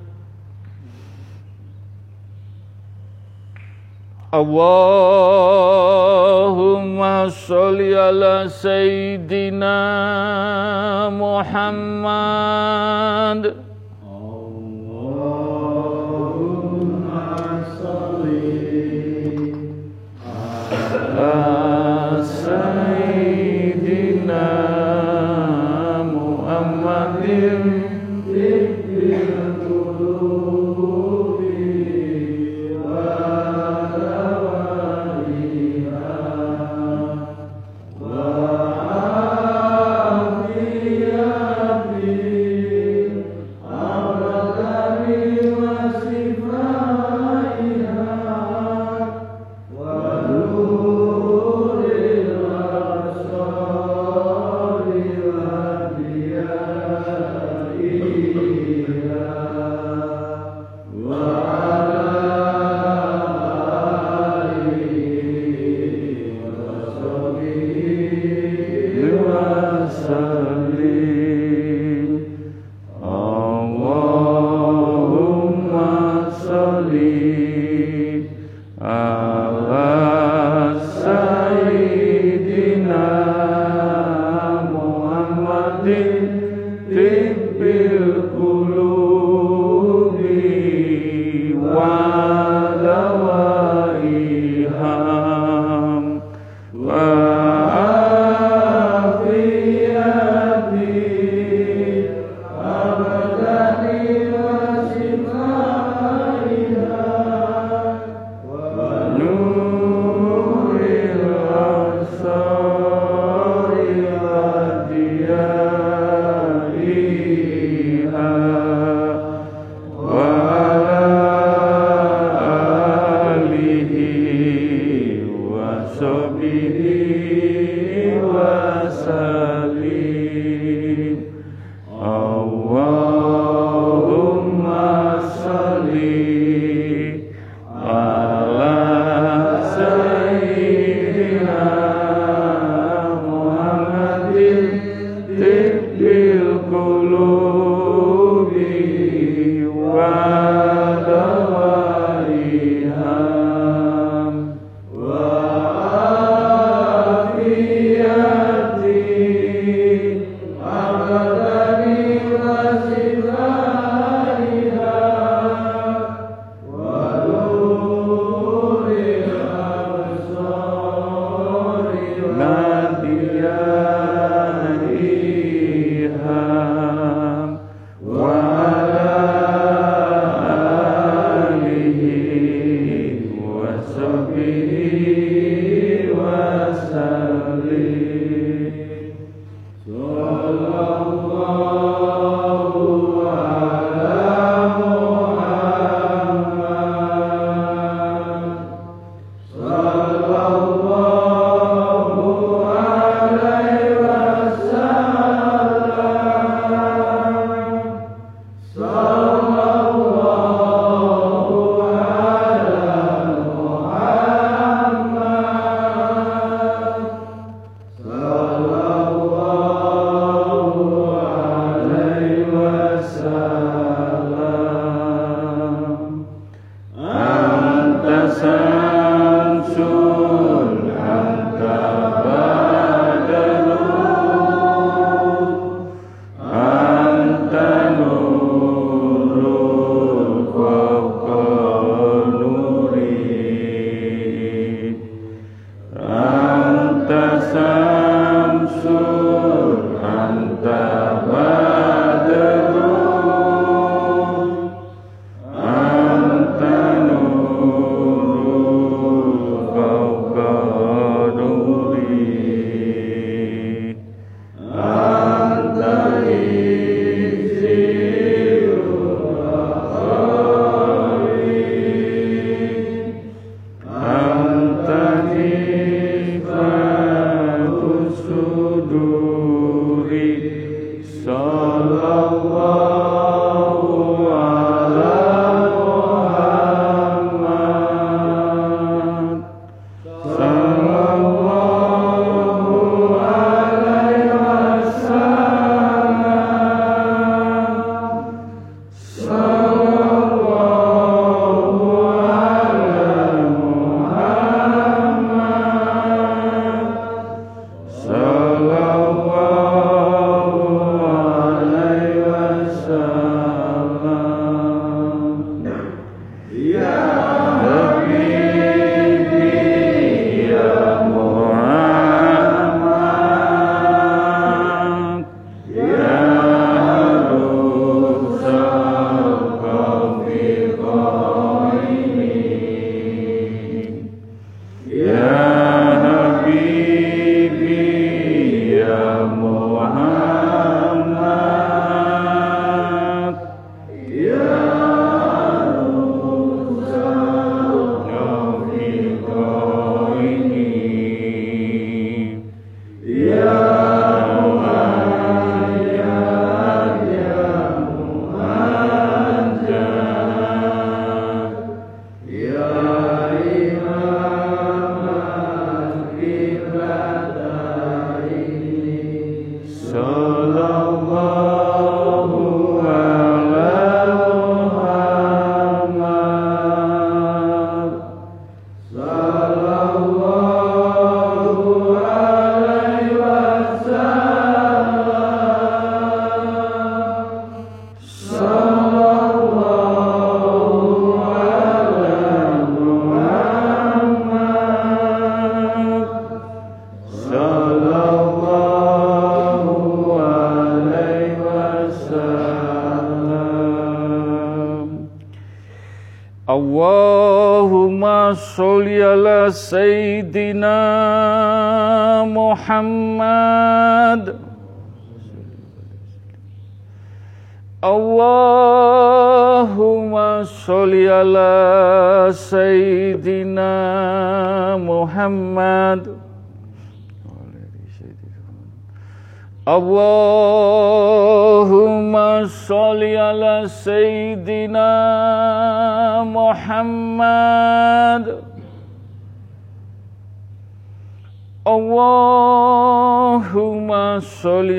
Allahumma sholli
ala Sayyidina Muhammad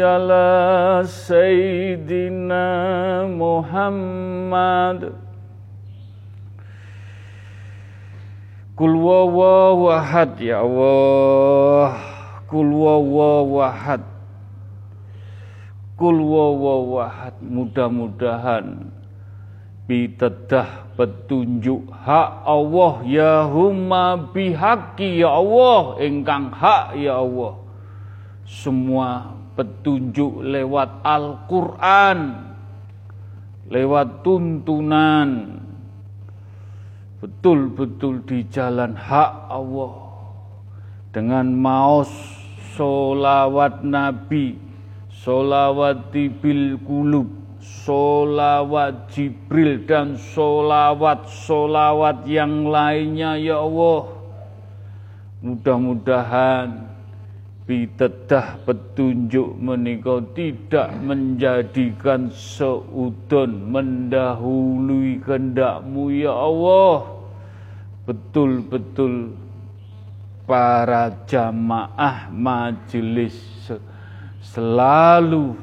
ala Sayyidina Muhammad. Kul wawahad ya Allah. Kul wawahad Kul wawahad mudah-mudahan bitedah petunjuk hak Allah. Ya humma bihaqi ya Allah. Engkang hak ya Allah. Semua petunjuk lewat Al-Qur'an lewat tuntunan betul-betul di jalan hak Allah dengan maos solawat Nabi solawati bil kulub, solawat Jibril dan solawat-solawat yang lainnya ya Allah. Mudah-mudahan pitedah petunjuk menikah tidak menjadikan seudon mendahului kehendakmu ya Allah. Betul-betul para jamaah majelis selalu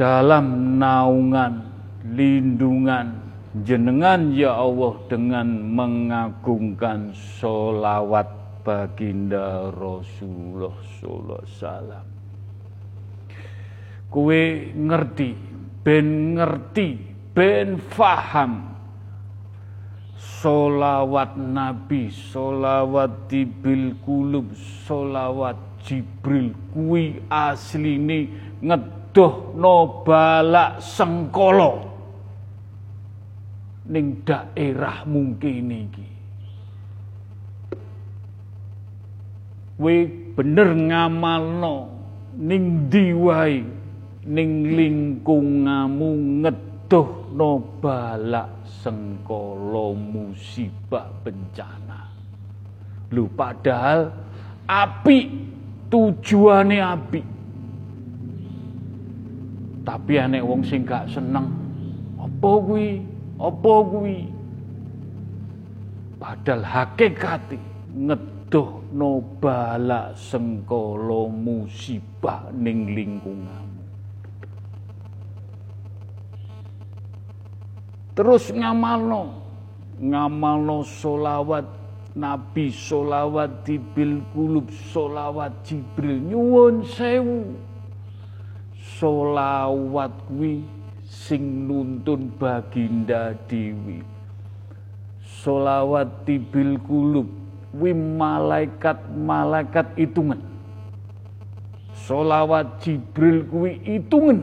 dalam naungan lindungan jenengan ya Allah dengan mengagungkan solawat baginda Rasulullah sallallahu salam. Kue ngerti, ben ngerti, ben faham solawat Nabi, solawat tibil kulub, solawat Jibril kuwi asline ngedohno balak sengkolo ning daerah mungkin iki. We bener ngamalno ning diwai ning lingkungamu ngedohno balak sengkolo musibah bencana. Lu padahal api tujuane api. Tapi anek wong sing gak seneng, apa kuwi? Apa kuwi? Padahal hakikate no bala sengkolo musibah ning lingkunganmu. Terus ngamalno, ngamalno solawat Nabi solawat bil kulub solawat Jibril. Nyuwun sewu. Solawat kuwi sing nuntun baginda dewi. Solawat bil kulub wi malaikat-malaikat hitungan. Solawat Jibril kuwi hitungan.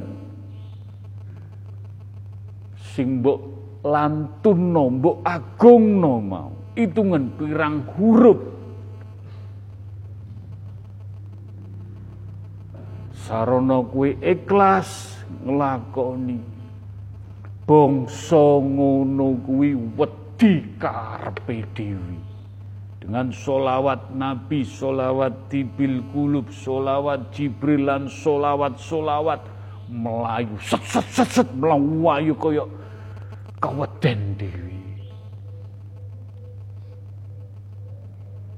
Sing mbok lantunno mbok agungno mau. Hitungan pirang huruf. Sarana kue ikhlas nglakoni bangsa ngono kuwi wedi karepe dhewe dengan solawat Nabi, solawat tibil kulub, solawat Jibril lan solawat solawat melayu set set set set melayu kaya kaweden dewi.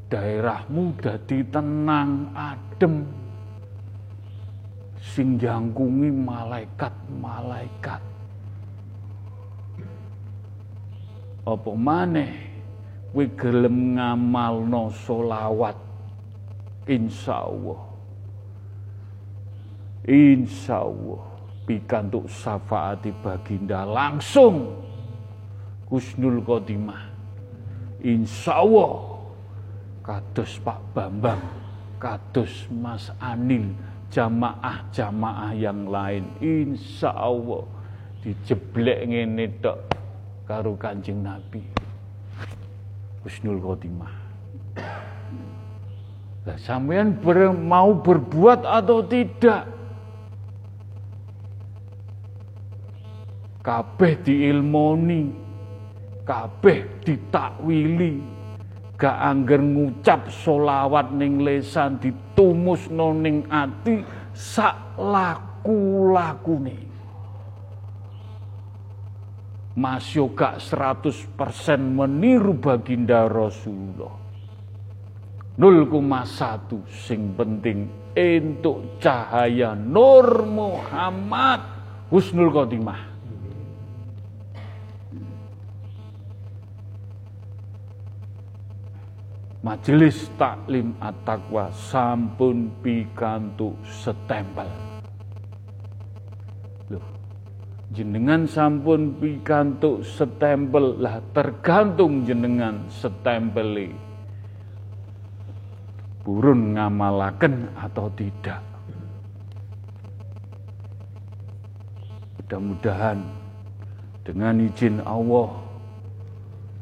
daerahmu dadi tenang adem. Sing jangkungi malaikat-malaikat. Apa maneh kowe gelem ngamalno solawat insyaallah. Insyaallah. Pikantuk syafaati baginda langsung. Kusnul Khotimah. Insyaallah. Kados Pak Bambang, kados Mas Anil, jamaah-jamaah yang lain. Insya Allah dijeblek ngene tok karo Kanjeng Nabi. Husnul khotimah. Lah sampean ber, mau berbuat atau tidak? Kabeh diilmoni, kabeh ditakwili, gak angger ngucap solawat ning lesan ditumus ning ati sak laku lakune Mas Yoga 100% meniru baginda Rasulullah. 0,1 sing penting untuk cahaya Nur Muhammad Husnul Khotimah. Majelis Taklim At-Taqwa sampun pikantuk setempel. Loh, jenengan sampun pikantuk setempel lah tergantung jenengan setempeli burun ngamalaken atau tidak. Mudah-mudahan dengan izin Allah,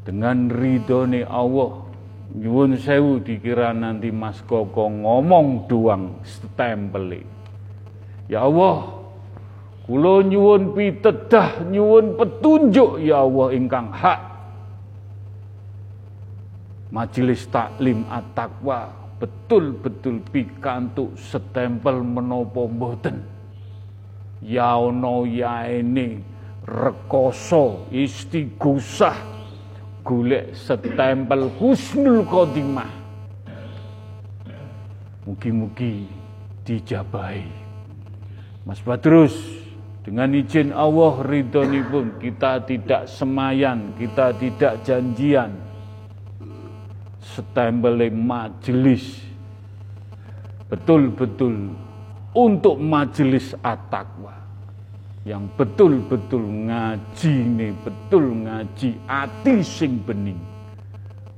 dengan ridhone Allah, nyuwun sewu dikira nanti Mas Koko ngomong doang stempeli. Ya Allah, kula nyuwun pitedah, nyuwun petunjuk ya Allah ingkang hak. Majelis Taklim At-Taqwa betul-betul pikantuk setempel menopo mboten. Ya ono ya ini rekoso istigusah golek setempel husnul khotimah. Mugi-mugi dijabahi. Mas Badrus, dengan izin Allah pun kita tidak semayan, kita tidak janjian. Setempel majelis betul-betul untuk majelis at-taqwa yang betul-betul ngaji nih, betul ngaji ati sing bening.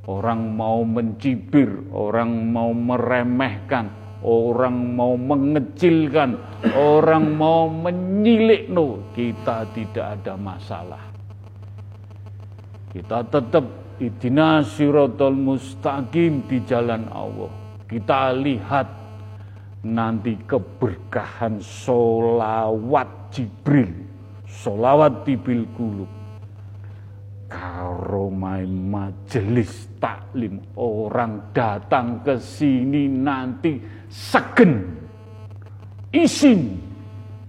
Orang mau mencibir, orang mau meremehkan, orang mau mengecilkan, orang mau menyilik no, kita tidak ada masalah. Kita tetap idina siratul mustaqim di jalan Allah. Kita lihat nanti keberkahan solawat Jibril, solawat tibil kulub, karo majelis taklim orang datang ke sini nanti segen isin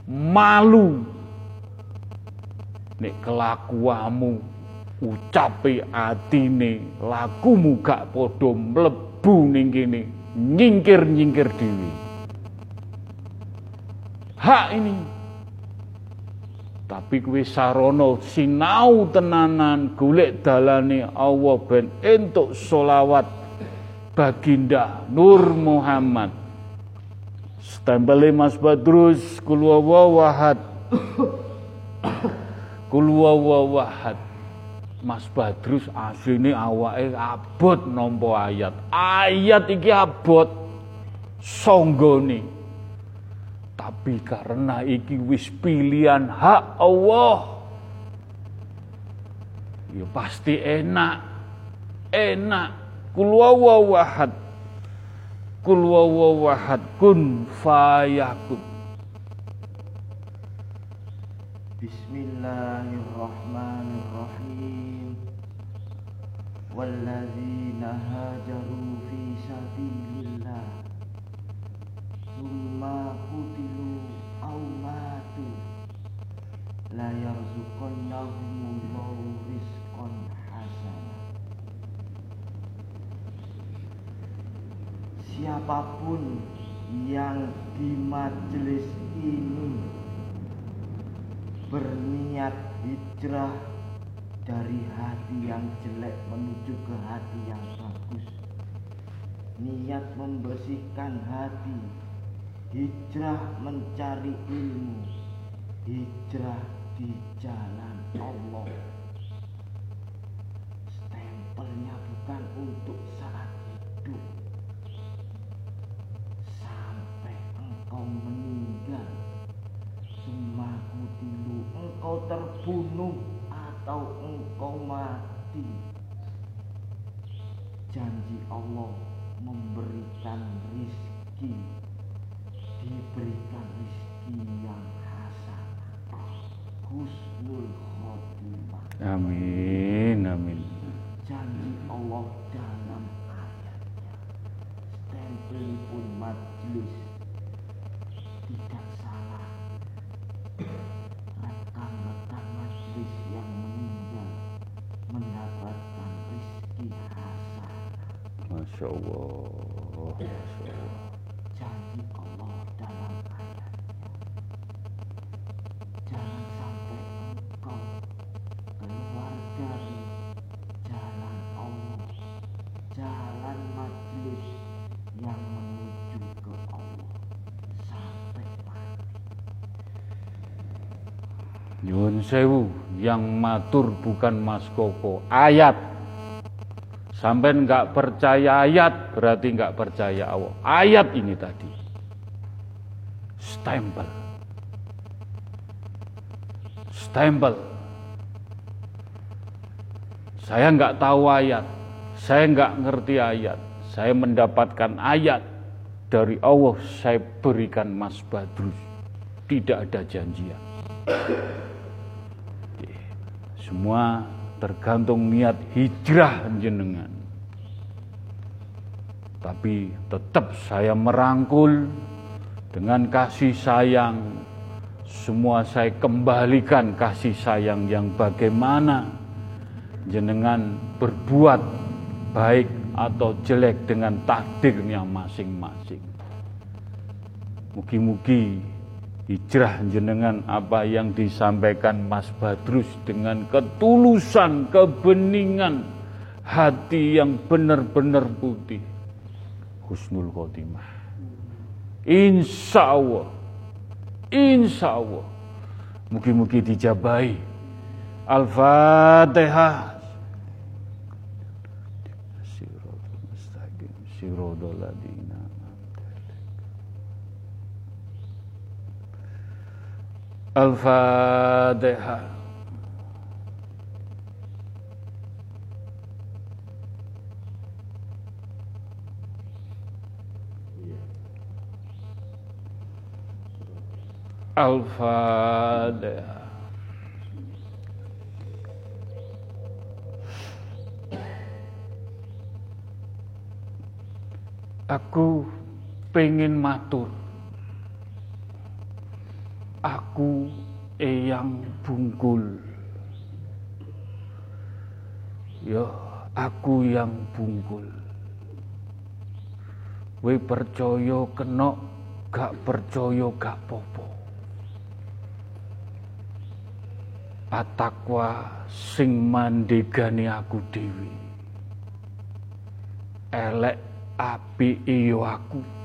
malu nek kelakuamu ucape atine lakumu gak padha mlebu ning kene nyingkir-nyingkir dhewe hak ini. Tapi kuwi sarono sinau tenanan golek dalane Allah ben entuk solawat baginda Nur Muhammad. Stempele Mas Badrus kul wahad. Kul wahad. Mas Badrus asline awake abot nampa ayat. Ayat iki abot songgone. Tapi karena iki wis pilihan hak Allah. Ya pasti enak. Enak. Kul wawahad. Kul wawahad kun fayakun.
Bismillahirrahmanirrahim. Walladzina hajaru fi sabilillah. Summa la yarzuqannahumullahu Siapa pun yang di majelis ini berniat hijrah dari hati yang jelek menuju ke hati yang bagus niat membersihkan hati hijrah mencari ilmu hijrah di jalan Allah. Terbunuh atau engkau mati. janji Allah memberikan rizki diberikan rizki
sewu, yang matur bukan Mas Koko, ayat. Sampai nggak percaya ayat, berarti nggak percaya Allah. Ayat ini tadi. Stempel. Stempel. Saya nggak tahu ayat, saya nggak ngerti ayat. Saya mendapatkan ayat dari Allah, saya berikan Mas Badrus. Tidak ada janjian. Semua tergantung niat hijrah jenengan. Tapi tetap saya merangkul dengan kasih sayang. Semua saya kembalikan kasih sayang yang bagaimana jenengan berbuat baik atau jelek dengan takdirnya masing-masing. Mugi-mugi hijrah jenengan apa yang disampaikan Mas Badrus dengan ketulusan, kebeningan hati yang benar-benar putih. Husnul khotimah. Insya Allah, insya Allah, mugi-mugi dijabai. Al-Fatihah. Ladina Al-Fatihah. Al-Fatihah. Aku pengen matur. Aku eyang bungkul. Ya, aku yang bungkul. We percaya kena, gak percaya gak popo. Atakwa sing mandegani aku dewi. Elek api iyo aku.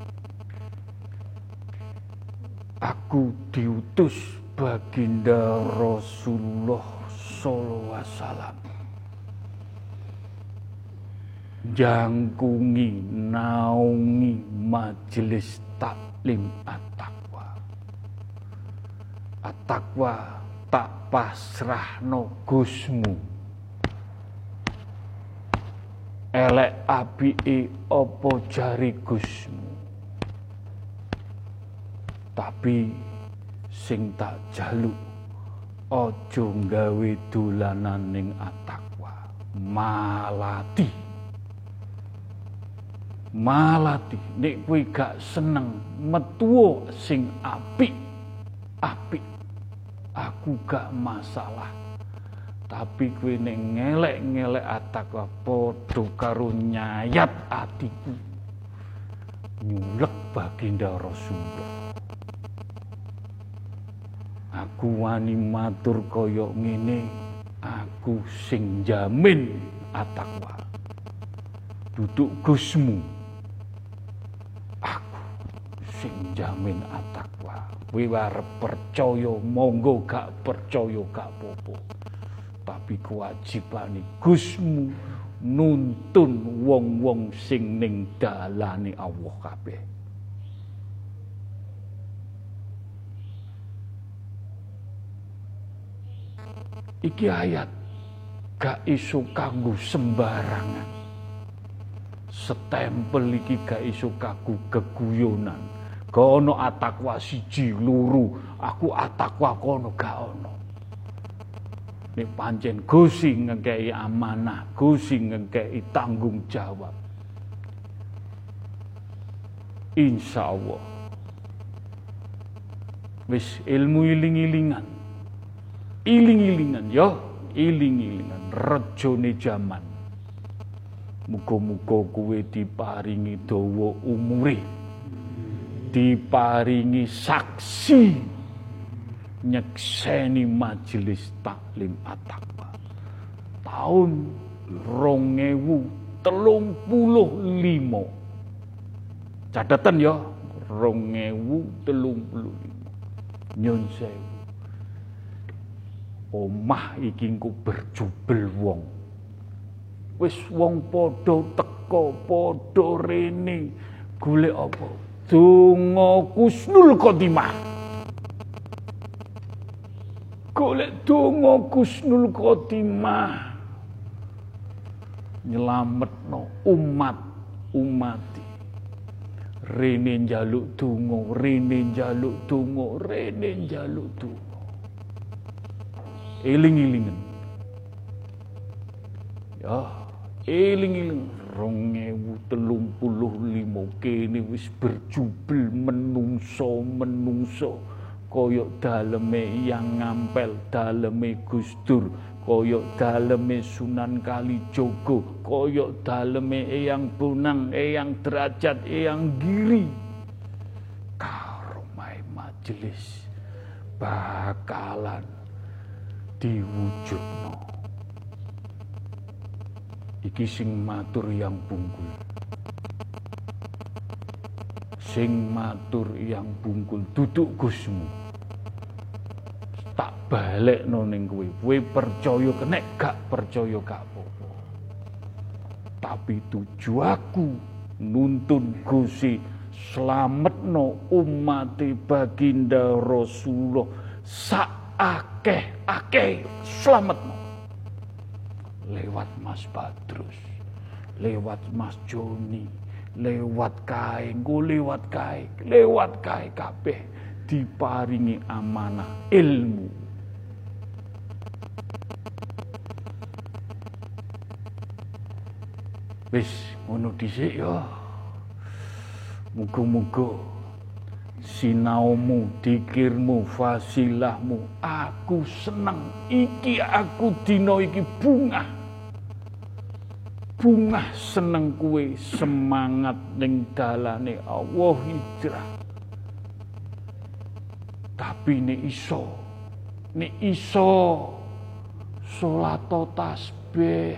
Aku diutus baginda Rasulullah wasallam. Jangkungi naungi majelis taklim at-taqwa. At-taqwa tak pasrahno Gusmu. Elek apike apa jari Gusmu. Tapi sing tak jaluk aja gawe dolanan ning at-taqwa. Malati. Malati nek kowe gak seneng metuwo sing apik. Apik. Aku gak masalah. Tapi kowe nek ngelek-ngelek at-taqwa padha karo nyayat atiku. Nyulek baginda Rasulullah. Aku wani matur kaya ngene, aku sing jamin atakwa. Duduk Gusmu. Aku sing jamin atakwa. Kowe arep percaya monggo gak percaya gak popo. Tapi kewajibane Gusmu nuntun wong-wong sing ning dalane Allah kabeh. Iki ayat gak iso kanggo sembarangan. Setempel iki gak iso kaku keguyonan. Gak ono atakwa siji luru, aku atakwa kono gak ono. Nek pancen Gusti ngekei amanah, Gusti ngekei tanggung jawab. Insya Allah. Wis ilmu iling-ilingan. Iling-ilingan ya, iling-ilingan rejone jaman. Muga-muga kuwe diparingi dawa umure. Diparingi saksi. Nyekseni majelis taklim atakwa tahun rongewu telung puluh limo catatan ya. Puluh limo sewu omah iki engko berjubel wong? Wis wong padha teka padha rene. Golek apa? Donga kusnul khotimah. Golek donga Gusnul Khotimah. Nyelametno umat umati. Rene njaluk donga rene njaluk donga rene njaluk donga eling-elingen ya eling-eling. Rong ewu telung puluh lima kene wis berjubel menungso menungso koyok daleme yang ngampel daleme Gusdur koyok daleme Sunan Kalijogo koyok daleme Eyang Bonang Eyang Derajat Eyang Giri. Karomai majelis bakalan diwujudno iki sing matur yang bungkul sing matur yang bungkul duduk Gusmu tak balik ning kowe. Kowe percaya kenek gak percaya gak apa-apa. Tapi tuju aku nuntun Gusti slametno umat baginda Rasulullah sak akeh-akeh slametno. Lewat Mas Badrus, lewat Mas Joni, lewat kae, lewat kae, lewat kae kabeh diparingi amanah ilmu. Wis ngono dhisik ya. Muga-muga sinaumu, dikirmu, fasilahmu, aku seneng. Iki aku dina iki bunga. Bunga seneng kue semangat ning dalane Allah hijrah. Tapi nek iso, nek iso salato tasbih.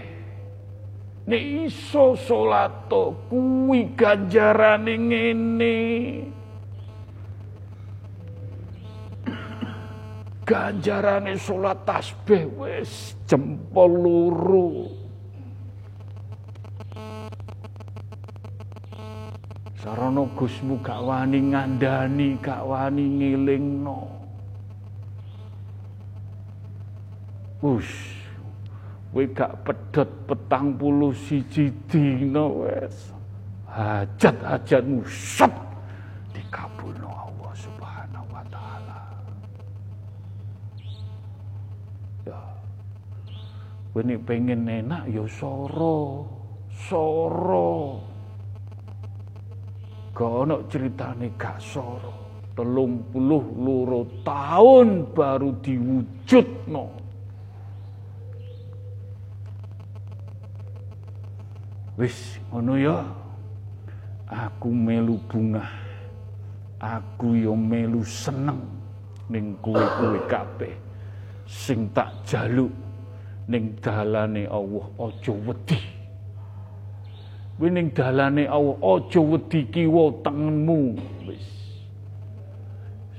Nek iso salato kuwi ganjarane ngene. Ganjarane salat tasbih wis jempol loro. Sarana Gusmu gak wani ngandani, gak wani ngelingno. Wush, kowe gak pedot petang puluh siji dina wes. Hajat-hajatmu sep dikabulno Allah Subhanahu wa taala. Ya. Kowe pengen enak ya soro. Soro. Gak ono ceritane gak soro. Telung puluh loro tahun baru diwujud no. Wis ngono ya. Aku melu bunga. Aku yo melu seneng ning kowe-kowe kabeh sing tak jaluk ning dalane Allah aja wedi. Wining dalane Allah aja wedi kiwa tengenmu wis.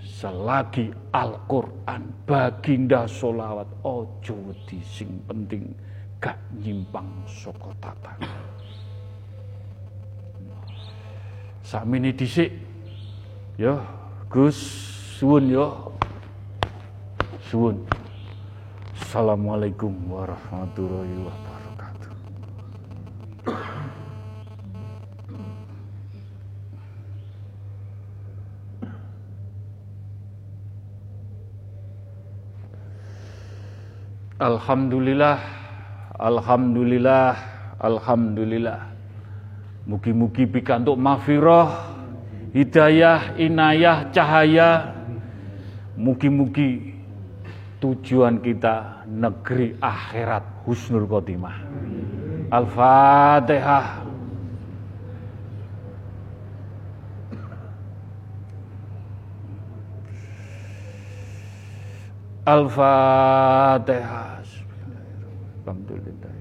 Selagi Al-Qur'an baginda solawat aja wedi sing penting gak nyimpang saka tatanan. Sakmene dhisik ya Gus suwun ya. Suwun. Assalamualaikum warahmatullahi wabarakatuh. Alhamdulillah, alhamdulillah, alhamdulillah. Mugi-mugi pikantuk mafiroh, hidayah, inayah, cahaya. Mugi-mugi tujuan kita negeri akhirat husnul khotimah. Al-Fatihah. Al-Fatihah. Alhamdulillah.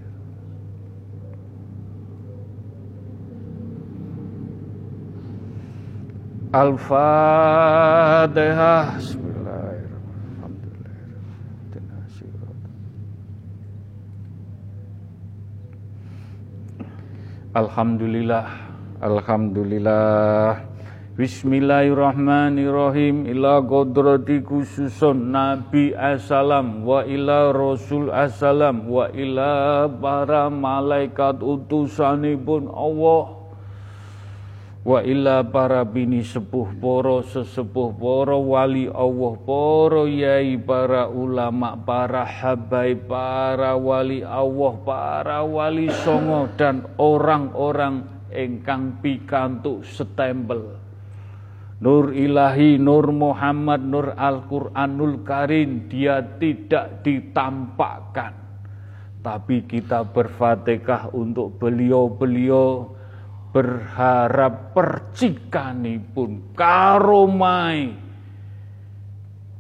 Al-Fatihah. Alhamdulillah. Alhamdulillah. Bismillahirrahmanirrahim ila kodrati khususun Nabi Assalam wa ila Rasul Assalam wa ila para malaikat utusanipun Allah wa ila para bini sepuh poro sesepuh poro wali Allah poro yai para ulama para habai para wali Allah para wali songo dan orang-orang engkang pikantuk setempel Nur ilahi, Nur Muhammad, Nur Al-Quranul Karim, dia tidak ditampakkan. Tapi kita berfatihah untuk beliau-beliau berharap percikani pun karomai.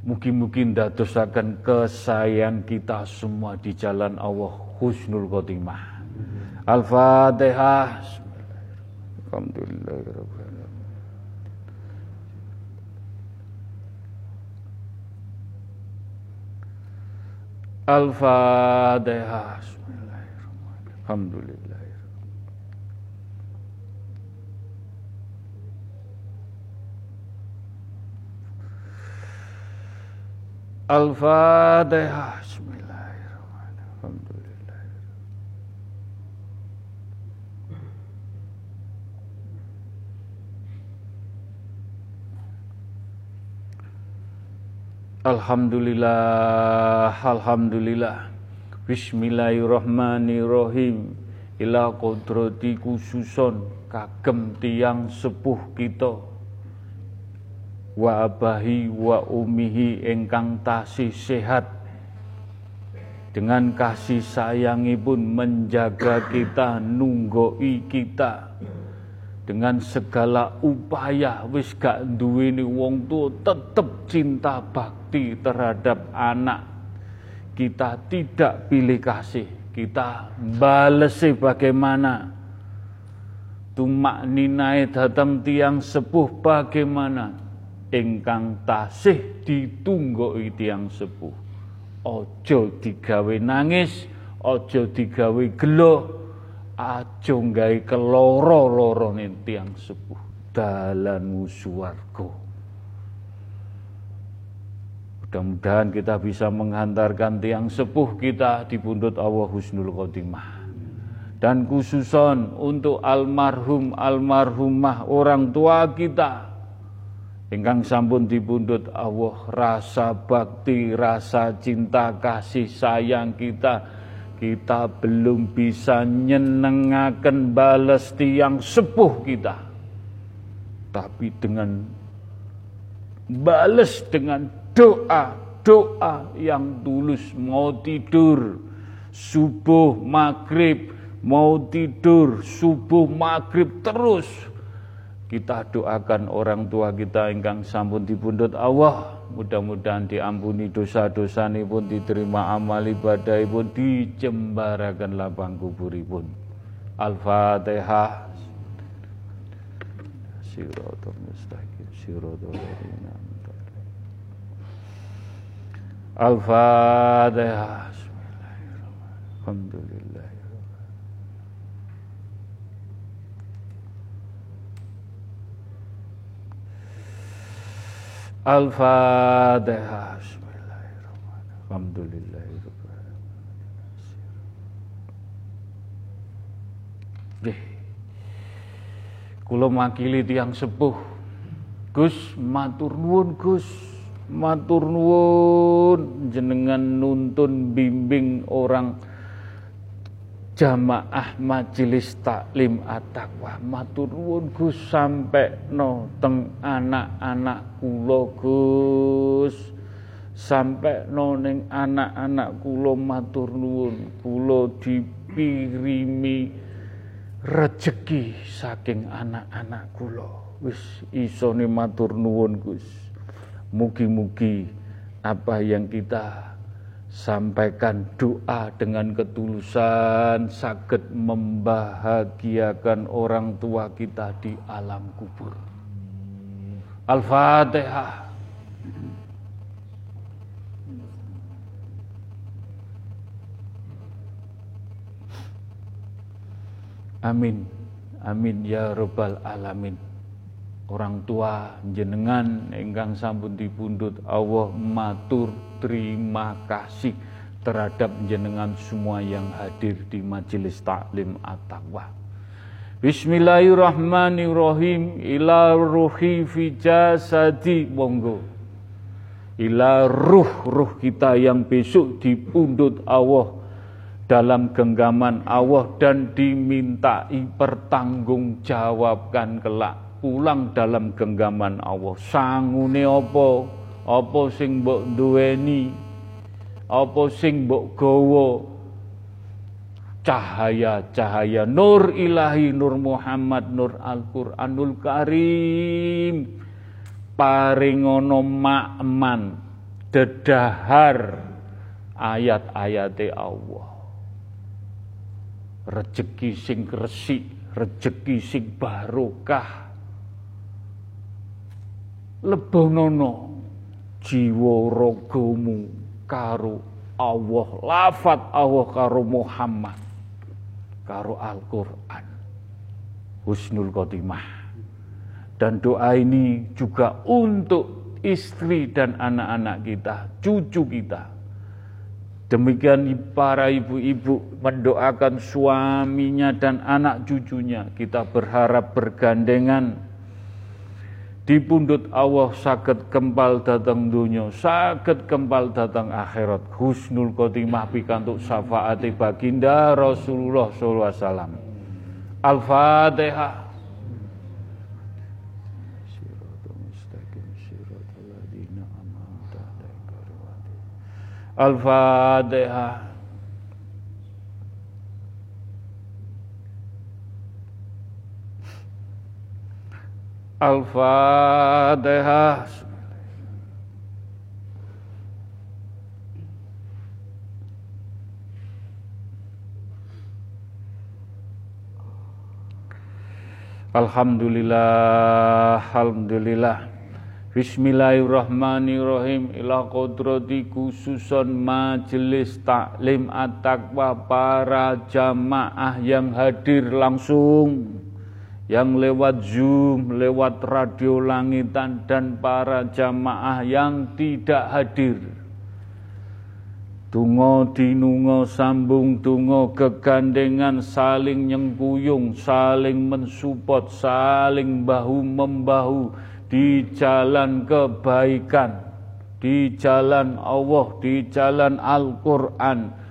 Mungkin-mungkin dadosakan kesayang kita semua di jalan Allah Husnul Khotimah. Al-Fatihah. Alhamdulillah. Al-Fatihah. Alhamdulillah. Al-Fatihah. Alhamdulillah, Alhamdulillah. Bismillahirrahmanirrahim. Ila kodrati khususon kagem tiang sepuh kita. Wa abahi wa umihi engkang tasih sehat. Dengan kasih sayangi pun menjaga kita, nunggoi kita. Dengan segala upaya wis gak duweni wong tua tetep cinta bakti terhadap anak. Kita tidak pilih kasih kita balesi bagaimana. Tumak ninai datang tiang sepuh bagaimana ingkang tasih ditunggoi tiang sepuh ojo digawe nangis ojo digawe gelo aja gawe keloro-lorone tiang sepuh dalan swarga. Mudah-mudahan kita bisa menghantarkan tiang sepuh kita di pundut Allah Husnul Khotimah. Dan khususon untuk almarhum almarhumah orang tua kita ingkang sampun dipundhut Allah rasa bakti, rasa cinta kasih sayang kita kita belum bisa nyenengaken balas tiang sepuh kita. Tapi dengan balas dengan doa, doa yang tulus mau tidur subuh maghrib mau tidur subuh maghrib terus kita doakan orang tua kita ingkang sampun dipundhut Allah Mudah-mudahan diampuni dosa-dosa pun diterima amal ibadah pun dijembarakan lapang kuburipun. Al-Fatihah. Siratul mustaqim, siratul Al-Fatihah. Alhamdulillah. Al-Fatihah. Nggih. Kula makili tiang sepuh. Gus matur nuwun Gus. matur nuwun jenengan nuntun bimbing orang jamaah majelis taklim at-taqwa. Matur nuwun Gus sampai no teng anak-anak kula Gus. Sampai no ning anak-anak kula matur nuwun. Kula dipirimi rejeki saking anak-anak kula. Wis isone matur nuwun Gus. Mugi-mugi apa yang kita sampaikan doa dengan ketulusan sakit membahagiakan orang tua kita di alam kubur. Al-Fatihah. Amin. Amin ya rabbal alamin orang tua jenengan enggang sampun dipundut Allah matur terima kasih terhadap jenengan semua yang hadir di majelis taklim at-taqwa. Bismillahirrahmanirrahim ila ruhi fi jasadi monggo. Ila ruh ruh kita yang besok dipundut Allah dalam genggaman Allah dan dimintai pertanggungjawabkan kelak pulang dalam genggaman Allah. Sangune apa? Apa sing mbok duweni? Apa sing mbok gawa? Cahaya-cahaya nur ilahi nur Muhammad nur Al-Qur'anul Karim. Paringono makman dedahar ayat-ayat Allah. Rezeki sing resik, rezeki sing barokah lebonono jiwa ragamu karo Allah lafat Allah karo Muhammad karo Al-Qur'an. Husnul khotimah. Dan doa ini juga untuk istri dan anak-anak kita cucu kita. Demikian para ibu-ibu mendoakan suaminya dan anak cucunya. Kita berharap bergandengan dipundut Allah sakit kempal datang dunia sakit kempal datang akhirat. Husnul khotimah pikantuk syafaati baginda Rasulullah wasallam. Al-Fatihah. Al-Fatihah Al-Fatihah. Alhamdulillah, Alhamdulillah. Bismillahirrahmanirrahim ila kodrati khususon majelis taklim at-taqwa para jamaah yang hadir langsung yang lewat Zoom, lewat radio langitan dan para jamaah yang tidak hadir. Tungo dinungo sambung tungo kegandengan saling nyengkuyung, saling mensupport, saling bahu membahu di jalan kebaikan, di jalan Allah, di jalan Al-Quran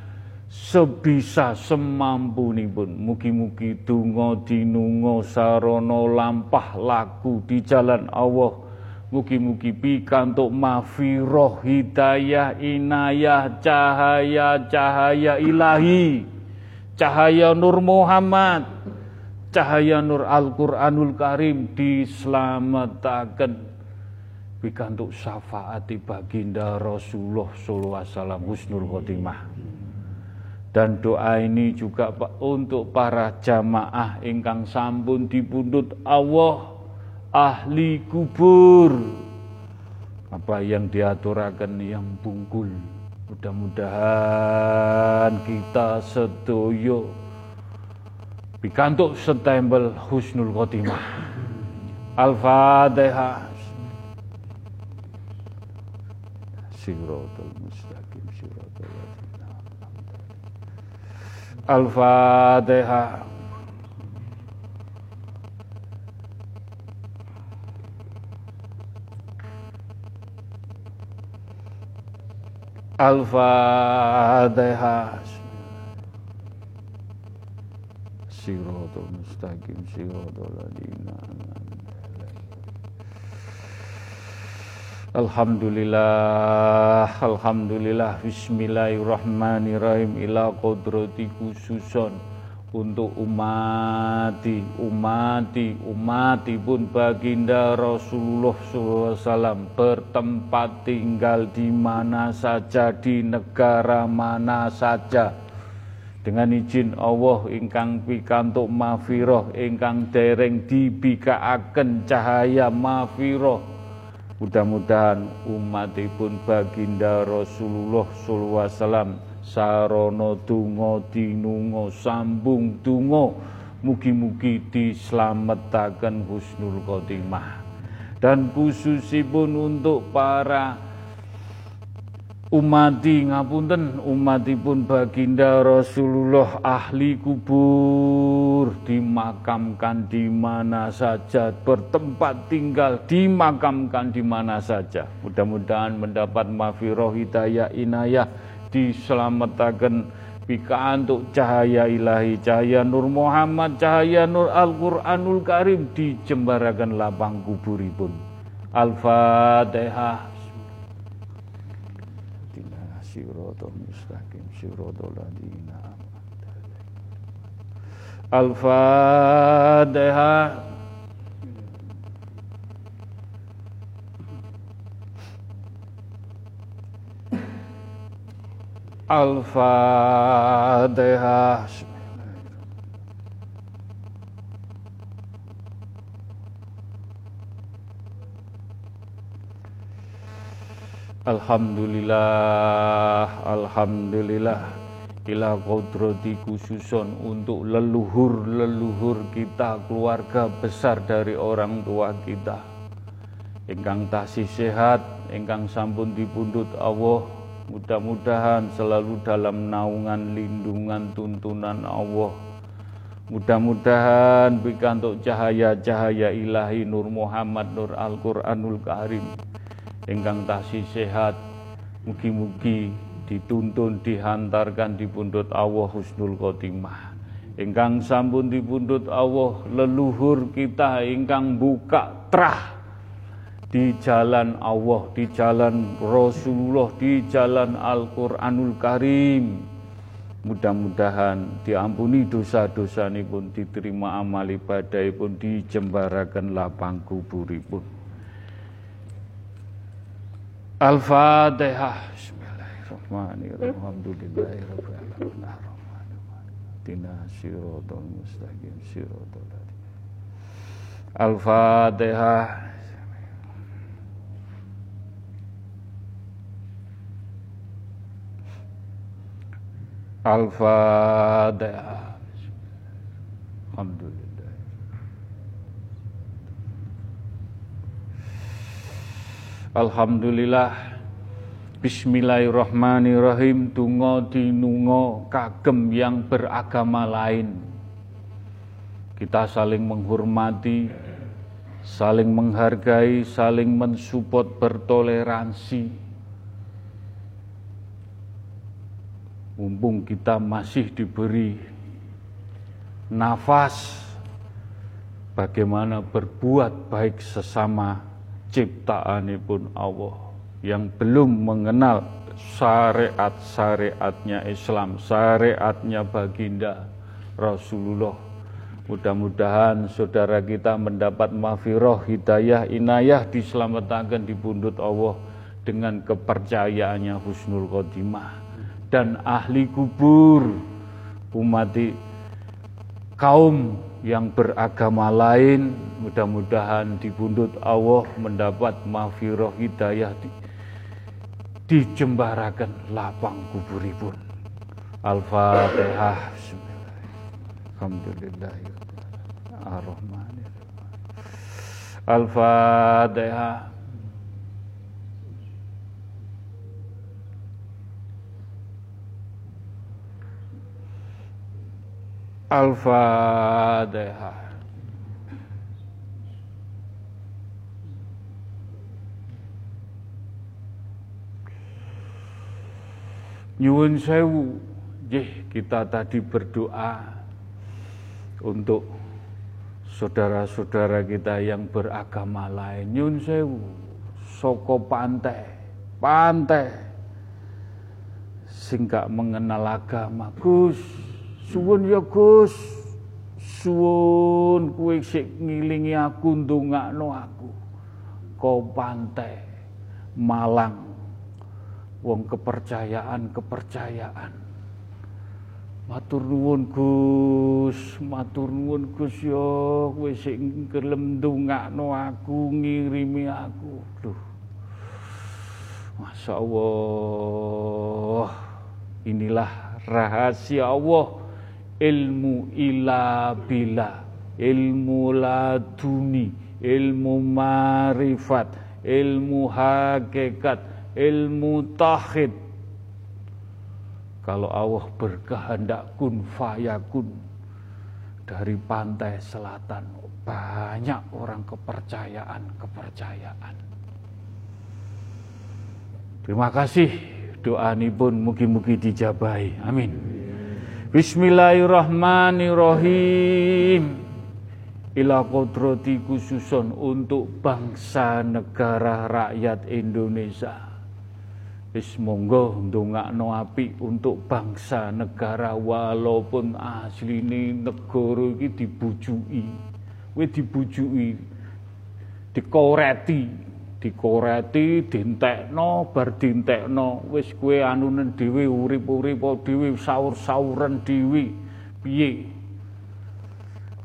sebisa semampu pun mugi-mugi tungo dinungo sarono lampah laku di jalan Allah. Mugi-mugi pikantuk mafiroh hidayah inayah cahaya cahaya ilahi. Cahaya Nur Muhammad. Cahaya Nur Al-Quranul Karim diselamatkan pikantuk syafaati baginda Rasulullah sallallahu alaihi wasallam husnul khotimah dan doa ini juga untuk para jamaah ingkang sampun dipundut Allah ahli kubur. Apa yang diaturakan yang bungkul. Mudah-mudahan kita sedoyo pikantuk setembel husnul khotimah. Al-Fatihah. Siratul mustaqim siratul Al-Fatihah. Al-Fatihah. Siratul mustaqim siratul ladina Alhamdulillah Alhamdulillah Bismillahirrahmanirrahim Ila kodrati khususon Untuk umati Umati Umati pun baginda Rasulullah SAW Bertempat tinggal di mana saja Di negara mana saja. Dengan izin Allah ingkang pikantuk mafiroh ingkang dereng dibikaaken cahaya mafiroh Mudah-mudahan umatipun baginda Rasulullah sallallahu alaihi wasallam sarana donga dinunga sambung donga mugi-mugi dislametaken husnul khotimah. Dan khususipun untuk para umati ngapunten umatipun baginda Rasulullah ahli kubur dimakamkan di mana saja bertempat tinggal dimakamkan di mana saja mudah-mudahan mendapat mafiroh hidayah inayah diselamatkan Bika untuk cahaya ilahi, cahaya Nur Muhammad, cahaya Nur Al-Quranul Karim dijembarakan lapang kuburipun. Al-Fatihah. Siratal mustaqim siratal ladzina Al-Fatihah Alhamdulillah, Alhamdulillah Ila kodrati khususon untuk leluhur-leluhur kita, keluarga besar dari orang tua kita. Engkang tasih sehat, engkang sampun dipundut Allah, mudah-mudahan selalu dalam naungan lindungan tuntunan Allah. Mudah-mudahan bikantuk cahaya-cahaya ilahi Nur Muhammad Nur Al-Quranul Karim ingkang tasih sehat mugi-mugi dituntun dihantarkan di pundut Allah husnul khotimah ingkang sampun di pundut Allah leluhur kita ingkang buka terah di jalan Allah, di jalan Rasulullah, di jalan Al-Quranul Karim. Mudah-mudahan diampuni dosa-dosa pun diterima amal ibadah pun dijembarakan lapang kuburipun. Al-Fatihah. Bismillahirrahmanirrahim. Mustaqim Al-Fatihah. Al-Fatihah. Alhamdulillah. Alhamdulillah. Bismillahirrahmanirrahim. Tungo dinungo kagem yang beragama lain. Kita saling menghormati Saling menghargai, saling mensupport, bertoleransi. Mumpung kita masih diberi nafas Bagaimana berbuat baik sesama ciptaanipun Allah yang belum mengenal syariat-syariatnya Islam, syariatnya baginda Rasulullah. Mudah-mudahan saudara kita mendapat mafiroh, hidayah, inayah diselamatkan di pundut Allah dengan kepercayaannya husnul khotimah dan ahli kubur umat kaum yang beragama lain mudah-mudahan di pundut Allah mendapat mafiroh hidayah di, dijembarakan lapang kuburipun. Al-Fatihah. Alhamdulillah Ar-Rahman Al-Fatihah Al-Fatihah. Nyuwun sewu, Jih, kita tadi berdoa untuk saudara-saudara kita yang beragama lain. Nyun sewu, soko pantai, pantai, sing mengenal agama. Gus, suwun ya Gus, suwun kuwi sik ngilingi aku ndongakno aku. Kau pantai, Malang, wong kepercayaan-kepercayaan. Matur nuwun Gus, matur nuwun Gus yo kowe sing gelem ndongakno aku, ngirimi aku. Duh. Masya Allah. Inilah rahasia Allah ilmu ila bila ilmu laduni ilmu marifat ilmu hakikat ilmu tahid. Kalau Allah berkehendak kun fayakun dari pantai selatan banyak orang kepercayaan-kepercayaan. Terima kasih doa ini pun mugi-mugi dijabahi. Amin. Bismillahirrahmanirrahim. Ila kodrati khususon untuk bangsa negara rakyat Indonesia. Wis monggo ndongakno apik untuk bangsa negara walaupun asline negara iki dibujuki. Kowe dibujuki dikoreti, dikoreti dintekno bar dintekno. Wis kowe anunen dhewe urip-urip dhewe saur-sauren dhewe. Piye?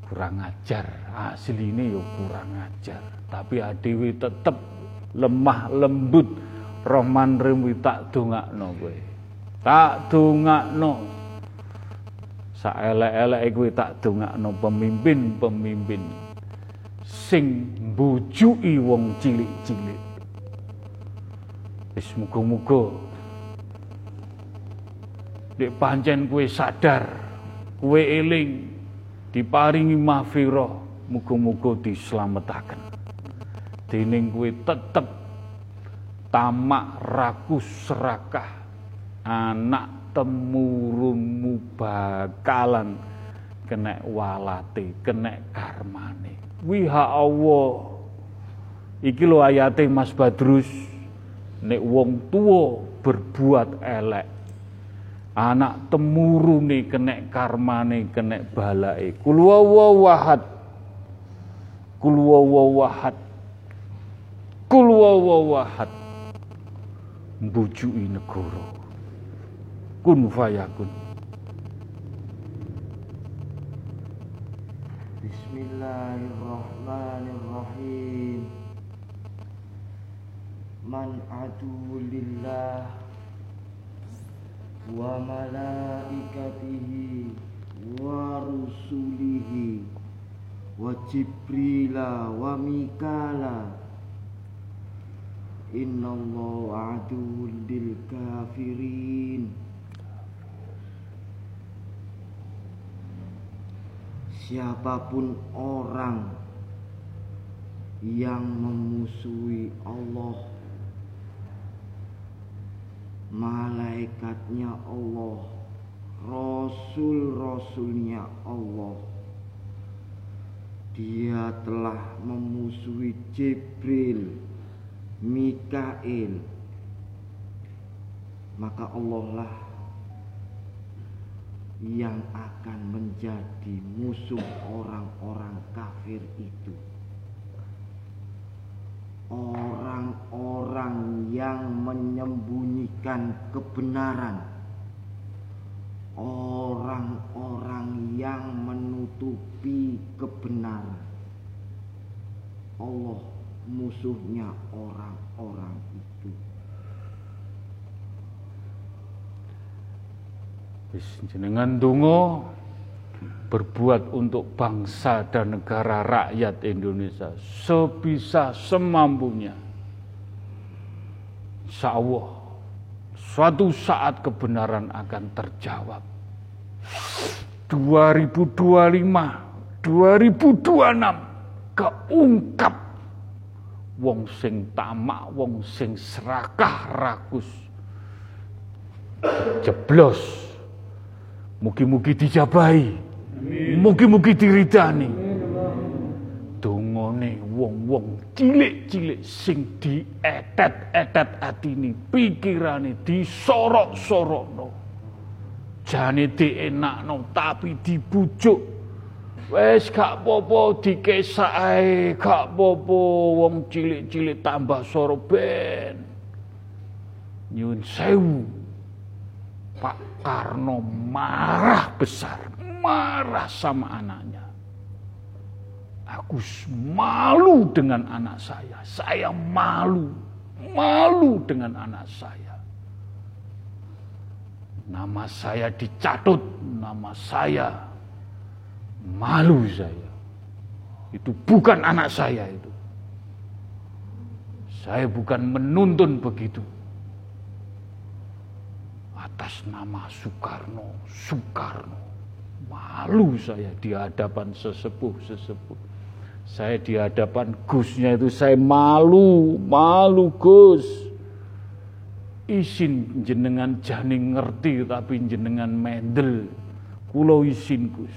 Kurang ajar. Asline ya kurang ajar. Tapi adewe tetep lemah lembut. Rahman Rahim tak dongakno kowe. Tak dongakno. Saelek-eleke kowe tak dongakno pemimpin-pemimpin sing mbujuki wong cilik-cilik. Wis muga-muga Dek pancen kue sadar, kue eling, diparingi mahfirah, muga-muga dislametaken. Dening kue tetep tamak rakus serakah anak temurunmu bakalan kena walate kena karmane wiha Allah. Iki ayate Mas Badrus. Nek wong tua berbuat elek anak temurune kena karmane kena balae kulwawahad kulwawahad kulwawahad mbujuki negara. Kun fayakun
Bismillahirrahmanirrahim Man adu lillah wa malaikatihi wa rusulihi wa jibrila wa mikala. Innallaha aduwwul lil kafirin. Siapa pun orang yang memusuhi Allah Malaikatnya Allah Rasul-Rasulnya Allah. Dia telah memusuhi Jibril Mikail. Maka Allah lah yang akan menjadi musuh orang-orang kafir itu orang-orang yang menyembunyikan kebenaran. Orang-orang yang menutupi kebenaran. Allah musuhnya orang-orang itu.
Wis jenengan donga berbuat untuk bangsa dan negara rakyat Indonesia sebisa semampunya. Insya Allah suatu saat kebenaran akan terjawab. 2025, 2026 keungkap wong sing tamak, wong sing serakah rakus jeblos mugi-mugi dijabahi mugi-mugi diridani. Dongone wong-wong cilik-cilik sing dietet-etet atine pikirane disorok-sorokno. Jane dienakno tapi dibujuk. Wes gak popo dikesak ae, gak popo wong cilik-cilik tambah soro ben. Nyun sewu. Pak Karno marah besar, marah sama anaknya. Aku malu dengan anak saya. Saya malu, malu dengan anak saya. Nama saya dicatut, nama saya Malu saya. Itu bukan anak saya itu. Saya bukan menuntun begitu. Atas nama Soekarno, Soekarno. Malu saya di hadapan sesepuh-sesepuh. Saya di hadapan Gusnya itu saya malu, malu Gus. Isin jenengan jani ngerti tapi jenengan mendel. Kulo isin Gus.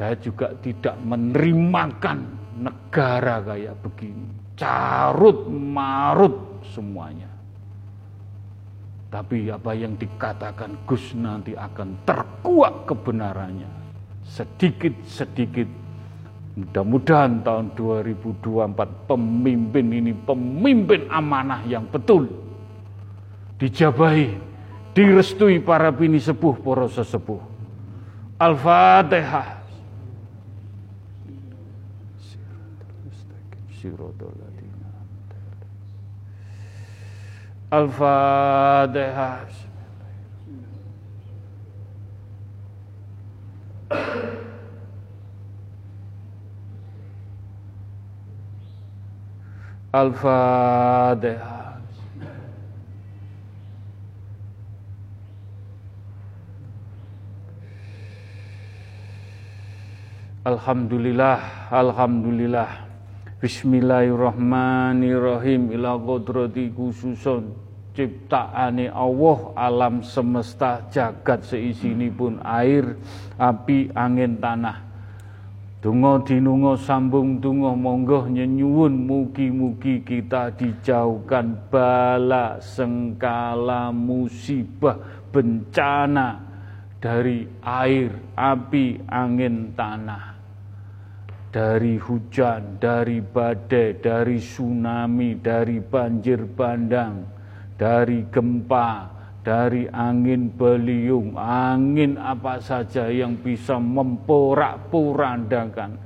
Saya juga tidak menerimakan negara kayak begini. Carut marut semuanya. Tapi apa yang dikatakan Gus nanti akan terkuak kebenarannya. Sedikit-sedikit Mudah-mudahan tahun 2024 pemimpin ini pemimpin amanah yang betul. Dijabahi, direstui para bini sepuh, poros sesepuh. Al-Fatihah. siratal Al-Fatihah Al-Fatihah Alhamdulillah, Alhamdulillah. Bismillahirrahmanirrahim. Ila kodrati khususun. Ciptaane Allah alam semesta jagat pun air api angin tanah. Dungo dinungo sambung dungo monggo nyenyuwun. Mugi-mugi kita dijauhkan bala sengkala musibah bencana dari air api angin tanah dari hujan, dari badai, dari tsunami, dari banjir bandang, dari gempa, dari angin beliung, angin apa saja yang bisa memporak-porandakan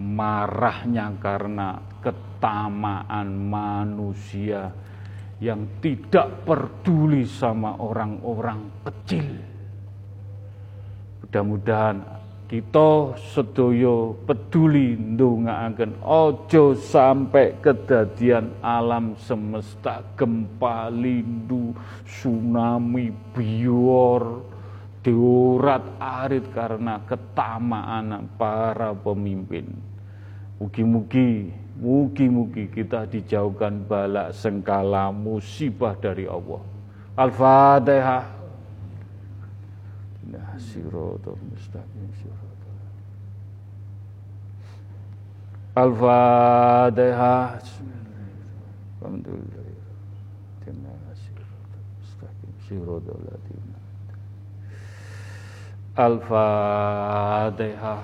marahnya karena ketamaan manusia yang tidak peduli sama orang-orang kecil. Mudah-mudahan kita sedoyo peduli ndongaaken ojo sampai kedadian alam semesta gempa lindu tsunami bior. Diurat arit karena ketamaan para pemimpin. Mugi-mugi mugi-mugi kita dijauhkan balak sengkala musibah dari Allah. Al-Fatihah siratal mustaqim siratal. Al-Fatihah. Alhamdulillah. Terima kasih. Mustaqim siratal ladina. Al-Fatihah.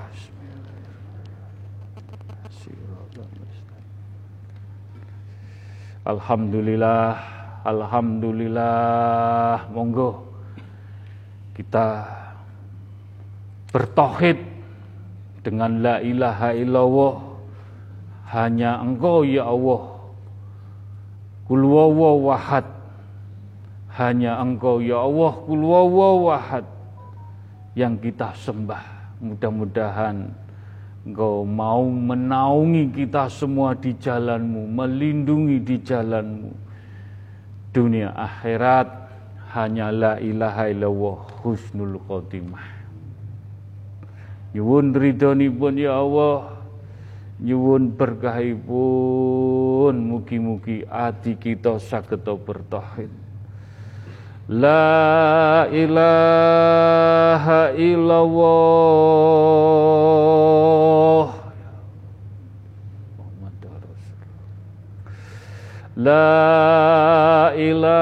Alhamdulillah, Alhamdulillah, monggo kita bertohid dengan la ilaha illallah. Hanya engkau ya Allah. Kulwawa wahad. Hanya engkau ya Allah. Kulwawa wahad. Yang kita sembah. Mudah-mudahan engkau mau menaungi kita semua di jalanmu melindungi di jalanmu. Dunia akhirat hanya la ilaha illallah husnul khotimah. Nyuwun pun ya Allah, nyuwun berkahipun. Mugi-mugi ati kita saged bertauhid. La ilaha illallah. La ilaha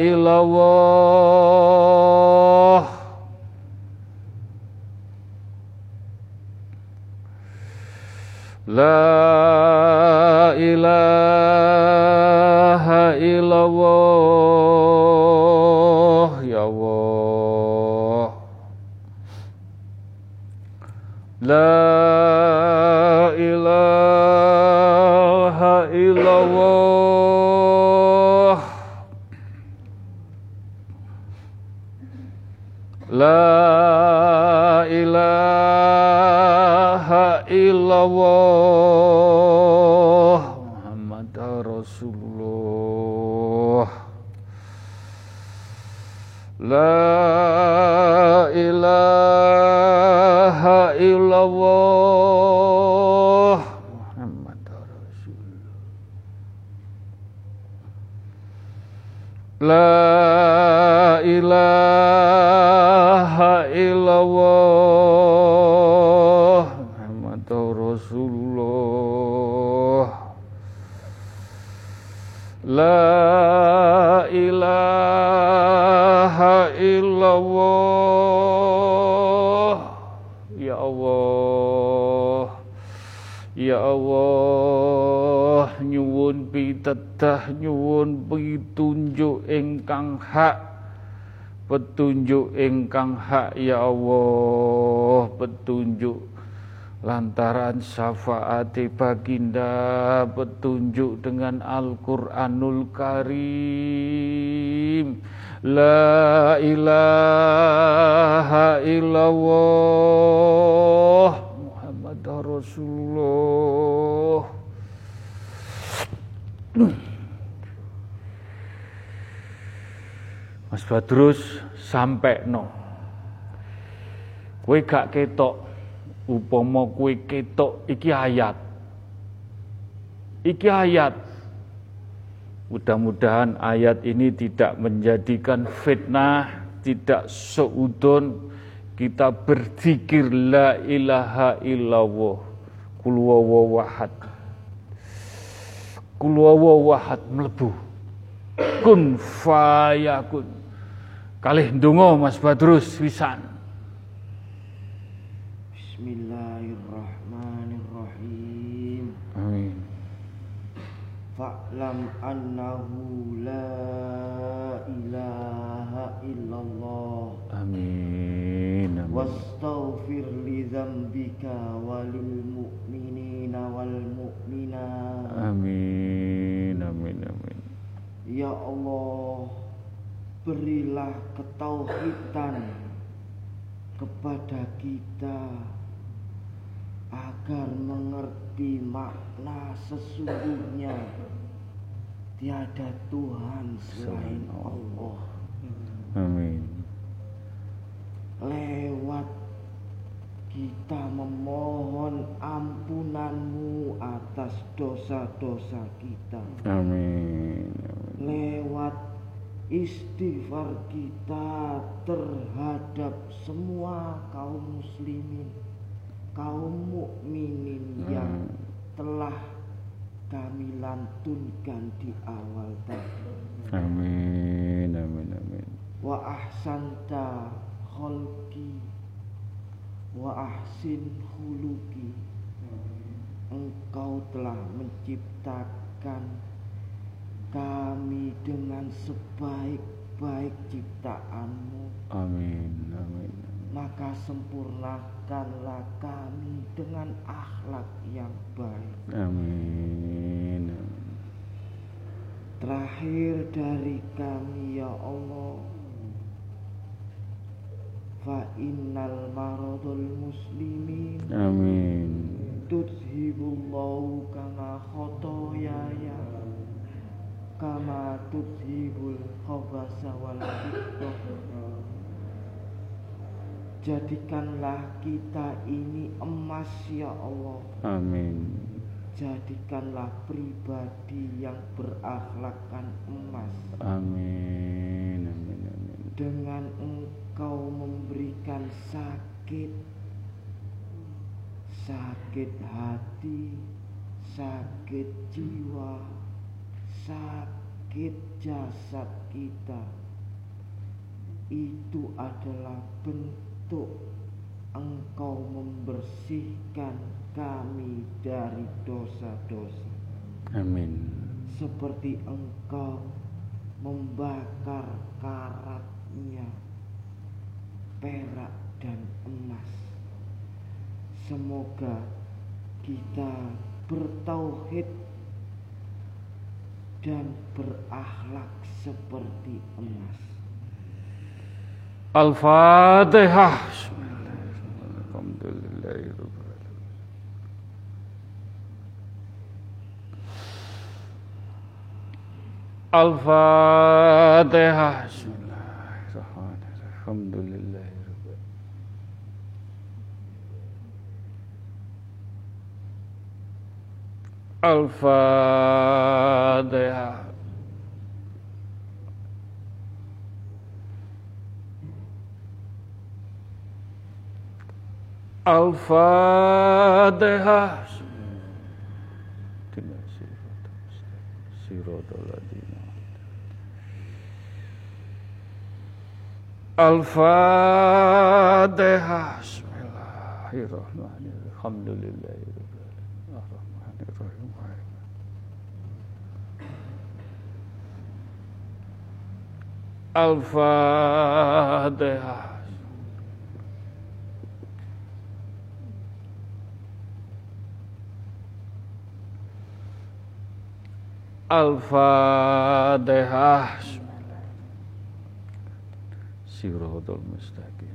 illallah La ilaha illallah Ya Allah. La pitedah nyuwun pitunjuk ingkang hak. Petunjuk ingkang hak ya Allah. Petunjuk lantaran syafaati baginda. Petunjuk dengan Al-Qur'anul Karim. La ilaha illallah Muhammad Rasulullah Mas Badrus sampai no. Kue gak ketok, upama kue ketok iki ayat. Iki ayat. Mudah-mudahan ayat ini tidak menjadikan fitnah, tidak seudon kita berzikir la ilaha illallah kulwawawahad kulwawawahad melebu kun fayakun kalih ndonga Mas Badrus wisan.
Bismillahirrahmanirrahim.
Amin.
Fa'lam annahu la ilaha illallah.
Amin amin
Berilah ketauhidan kepada kita agar mengerti makna sesungguhnya. Tiada Tuhan selain Allah.
Amin.
Lewat kita memohon ampunanmu atas dosa-dosa kita.
Amin. Amin
lewat istighfar kita terhadap semua kaum muslimin, kaum mukminin yang telah kami lantunkan di awal tadi.
amin amin amin
Wa ahsanta kholki wa ahsin huluki. Engkau telah menciptakan kami dengan sebaik-baik ciptaanmu.
Amin amin
maka sempurnakanlah kami dengan akhlak yang baik.
Amin
terakhir dari kami ya Allah. Fa innal maradul muslimin.
Amin.
Tudhibullahu kama khotoyaya kama tudhibul khabasa wal Jadikanlah kita ini emas ya Allah.
Amin.
Jadikanlah pribadi yang berakhlakkan emas.
Amin. Amin. Amin.
Dengan engkau memberikan sakit, sakit hati, sakit jiwa, sakit jasad kita. Itu adalah bentuk engkau membersihkan kami dari dosa-dosa.
Amin.
Seperti engkau membakar karatnya perak dan emas. Semoga kita bertauhid dan berakhlak seperti emas.
Al-Fatihah. Al-Fatihah. Alhamdulillah. Al-Fatihah. Al-Fatihah. Al-Fatihah. Bismillahirrahmanirrahim. Alhamdulillahirrahmanirrahim. Al-Fatihah. Al-Fatihah. Siratul mustaqim.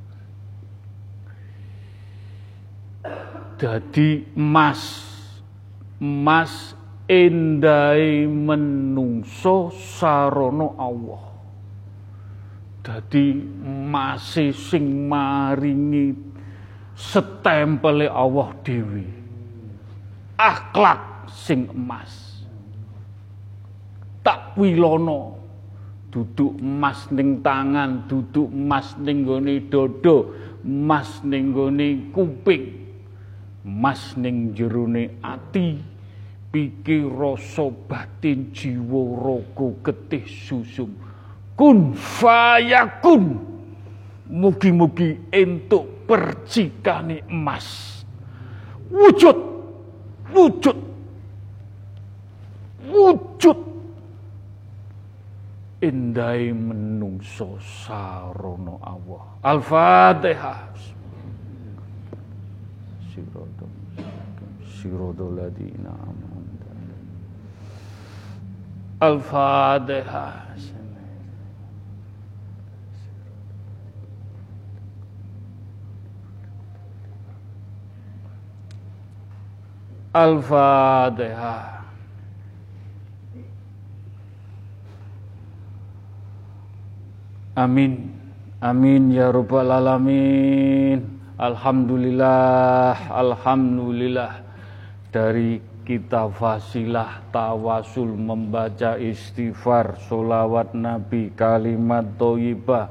Jadi emas emas endai menungso sarono Allah. Jadi masih sing maringi setempele Allah dewi. Akhlak sing emas tak wilono duduk emas ning tangan duduk emas ning gone dodo emas ning gone kuping emas ning jerone ati pikir rasa batin jiwa raga getih susum kun fayakun mugi-mugi entuk percikane emas. Wujud. Wujud. Wujud. Indai menungso sarono Allah. Al-Fatihah. Sirodol Sirodol Al-Fatihah. Al-Fatihah. Amin. Amin ya rabbal alamin. Alhamdulillah, alhamdulillah dari kita fasilah tawasul membaca istighfar solawat nabi kalimat toyibah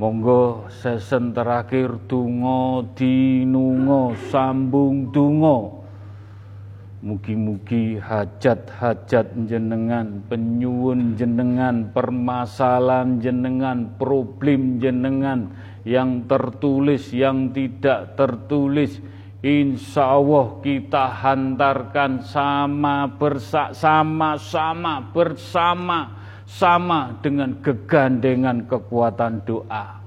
monggo sesen terakhir tungo dinungo sambung tungo Mugi-mugi hajat-hajat jenengan, penyuwun jenengan, permasalahan jenengan, problem jenengan yang tertulis, yang tidak tertulis, insya Allah kita hantarkan sama bersama sama bersama sama dengan kegandengan kekuatan doa.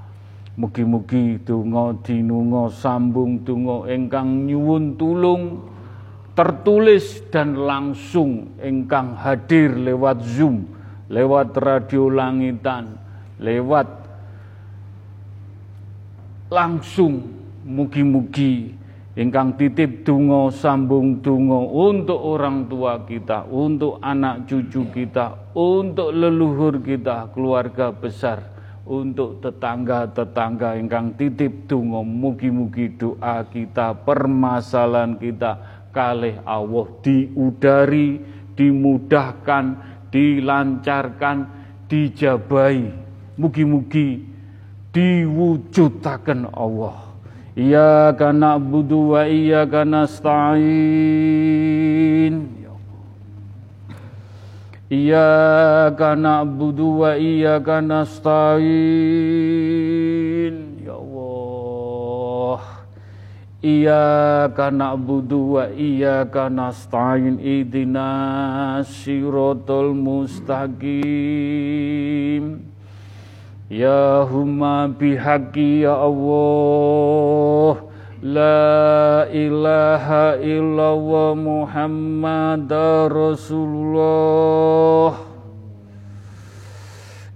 Mugi-mugi tungo dinungo sambung tungo engkang nyuwun tulung tertulis dan langsung engkang hadir lewat Zoom, lewat radio langitan, lewat langsung mugi-mugi ingkang titip dungo sambung dungo untuk orang tua kita, untuk anak cucu kita, untuk leluhur kita, keluarga besar, untuk tetangga-tetangga ingkang titip donga mugi-mugi doa kita permasalahan kita kalih Allah diudari dimudahkan dilancarkan dijabai. Mugi-mugi diwujudaken Allah. Iyyaka na'budu wa iyyaka nasta'in. Iyyaka na'budu wa iyyaka nasta'in. Ya Allah Iyyaka na'budu wa iyyaka nasta'in Ihdinas siratal mustaqim. Ya humma bihaqi ya Allah La ilaha illallah Muhammad Rasulullah.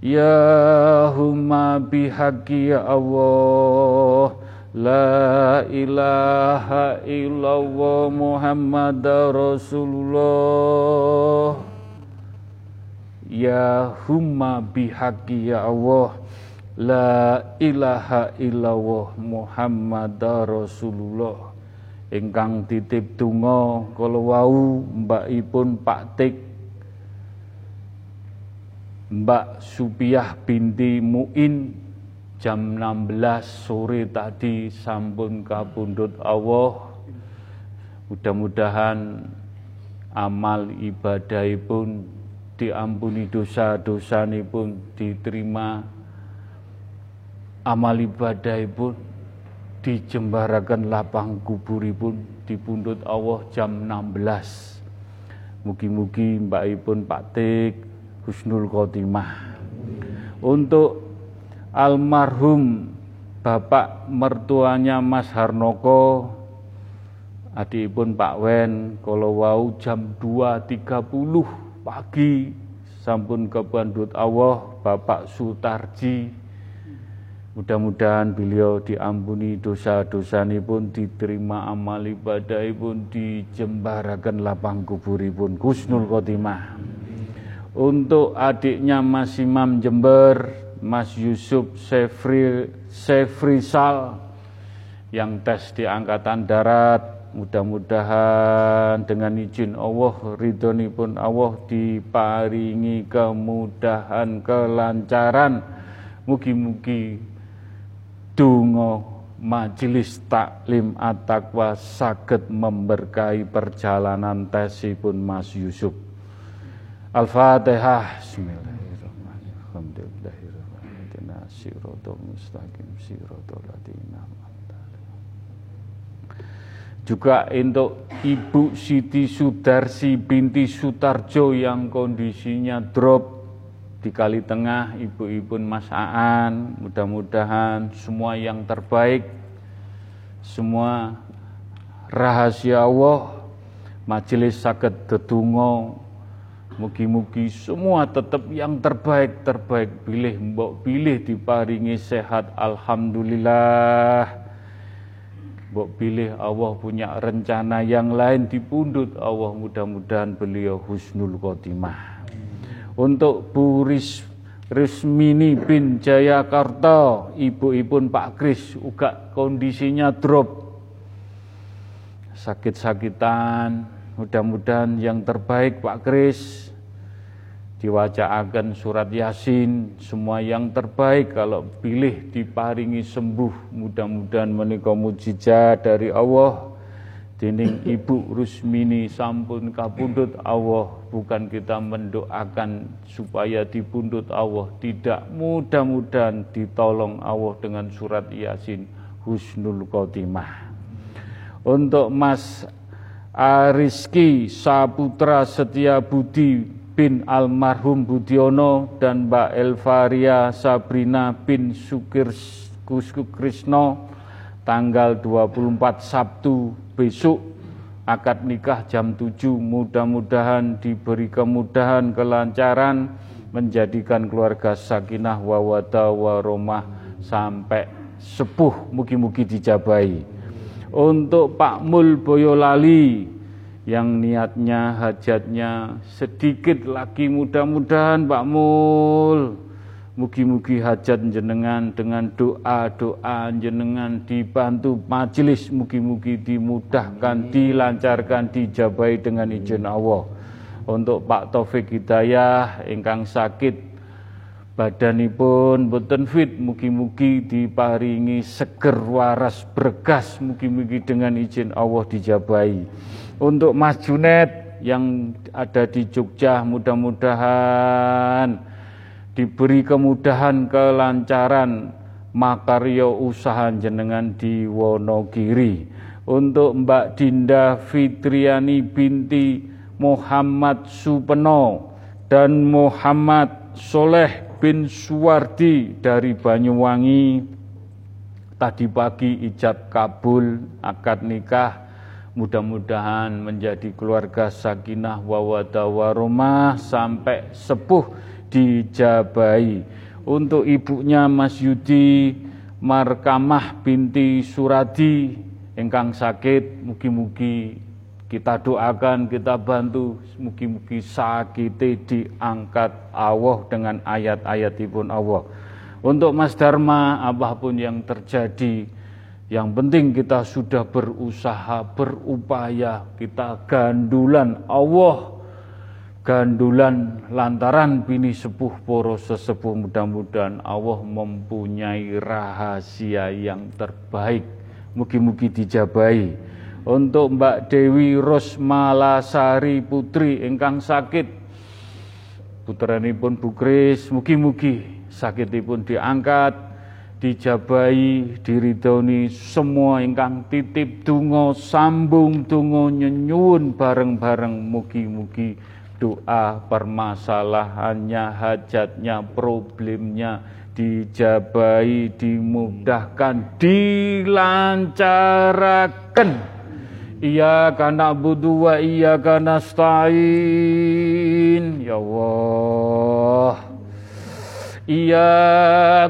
Ya humma bihaqi ya Allah La ilaha illallah Muhammad Rasulullah. Ya humma bihaqi ya Allah. La ilaha illallah Muhammad Rasulullah. Ingkang titip donga kala wau mbakipun Pak Tik. Mbak Supiah binti Muin jam 16 sore tadi sampun kapundhut Allah. Mudah-mudahan amal ibadahipun diampuni dosa-dosanipun diterima. Amal ibadah pun dijembarakan lapang kuburipun dipundut Allah jam 16 mugi-mugi mbakipun Pak Tik Husnul Khotimah. Untuk almarhum Bapak mertuanya Mas Harnoko adikipun Pak Wen kalau wau jam 2.30 pagi sampun kebandut Allah Bapak Sutarji Mudah-mudahan beliau diampuni dosa-dosa pun diterima amal ibadah pun dijembarakan lapang kuburipun Kusnul Khotimah. Untuk adiknya Mas Imam Jember, Mas Yusuf Sefri, Sefrisal yang tes di Angkatan Darat, mudah-mudahan dengan izin Allah, ridhoni pun Allah diparingi kemudahan, kelancaran, mugi-mugi Dungo majelis taklim at-taqwa saged memberkahi perjalanan tesipun Mas Yusuf. Al-Fatihah. Bismillahirrahmanirrahim. mustaqim Juga untuk Ibu Siti Sudarsi binti Sutarjo yang kondisinya drop di Kali Tengah, ibu-ibu Mas Aan, mudah-mudahan semua yang terbaik, semua rahasia Allah, majelis sakit dedungo, mugi-mugi semua tetap yang terbaik, terbaik. Pilih, mbok pilih diparingi sehat, Alhamdulillah. Mbok pilih Allah punya rencana yang lain dipundut Allah mudah-mudahan beliau husnul khotimah. Untuk Bu Ris, Rismini bin Jayakarta, ibu-ibu Pak Kris, juga kondisinya drop, sakit-sakitan, mudah-mudahan yang terbaik Pak Kris, diwajahkan surat Yasin, semua yang terbaik kalau pilih diparingi sembuh, mudah-mudahan menikah mujizat dari Allah, Dening Ibu Rusmini sampun kapundut Allah. Bukan kita mendoakan supaya dipundut Allah. Tidak mudah-mudahan ditolong Allah dengan surat Yasin Husnul Khotimah. Untuk Mas Ariski Saputra Setia Budi bin almarhum Budiono dan Mbak Elvaria Sabrina bin Sukir Krisno tanggal 24 Sabtu besok. Akad nikah jam 7 mudah-mudahan diberi kemudahan kelancaran menjadikan keluarga sakinah wawada waromah sampai sepuh. Mugi-mugi dijabai untuk Pak Mul Boyolali yang niatnya hajatnya sedikit lagi mudah-mudahan Pak Mul Mugi-mugi hajat jenengan dengan doa-doa jenengan dibantu majelis mugi-mugi dimudahkan, dilancarkan, dijabai dengan izin Allah. Untuk Pak Taufik Hidayah ingkang sakit badanipun boten fit mugi-mugi diparingi seger waras bergas mugi-mugi dengan izin Allah dijabai. Untuk Mas Junet yang ada di Jogja mudah-mudahan diberi kemudahan kelancaran makaryo usaha jenengan di Wonogiri. Untuk Mbak Dinda Fitriani binti Muhammad Supeno dan Muhammad Soleh bin Suwardi dari Banyuwangi. Tadi pagi ijab kabul akad nikah mudah-mudahan menjadi keluarga sakinah wawadah warumah sampai sepuh dijabai. Untuk ibunya Mas Yudi Markamah binti Suradi engkang sakit, mugi-mugi kita doakan, kita bantu, mugi-mugi sakit diangkat Allah dengan ayat-ayat ibun Allah. Untuk Mas Dharma, apa pun yang terjadi, yang penting kita sudah berusaha, berupaya, kita gandulan Allah gandulan lantaran bini sepuh poro sesepuh. Mudah-mudahan Allah mempunyai rahasia yang terbaik. Mugi-mugi dijabai. Untuk Mbak Dewi Rosmalasari Putri ingkang sakit. Putranipun Bu Kris mugi-mugi sakitipun diangkat dijabai diridoni semua ingkang titip tungo sambung tungo nyenyun bareng-bareng mugi-mugi doa permasalahannya, hajatnya, problemnya dijabai, dimudahkan, dilancarkan. Iya karena budu wa iya karena stain Ya Allah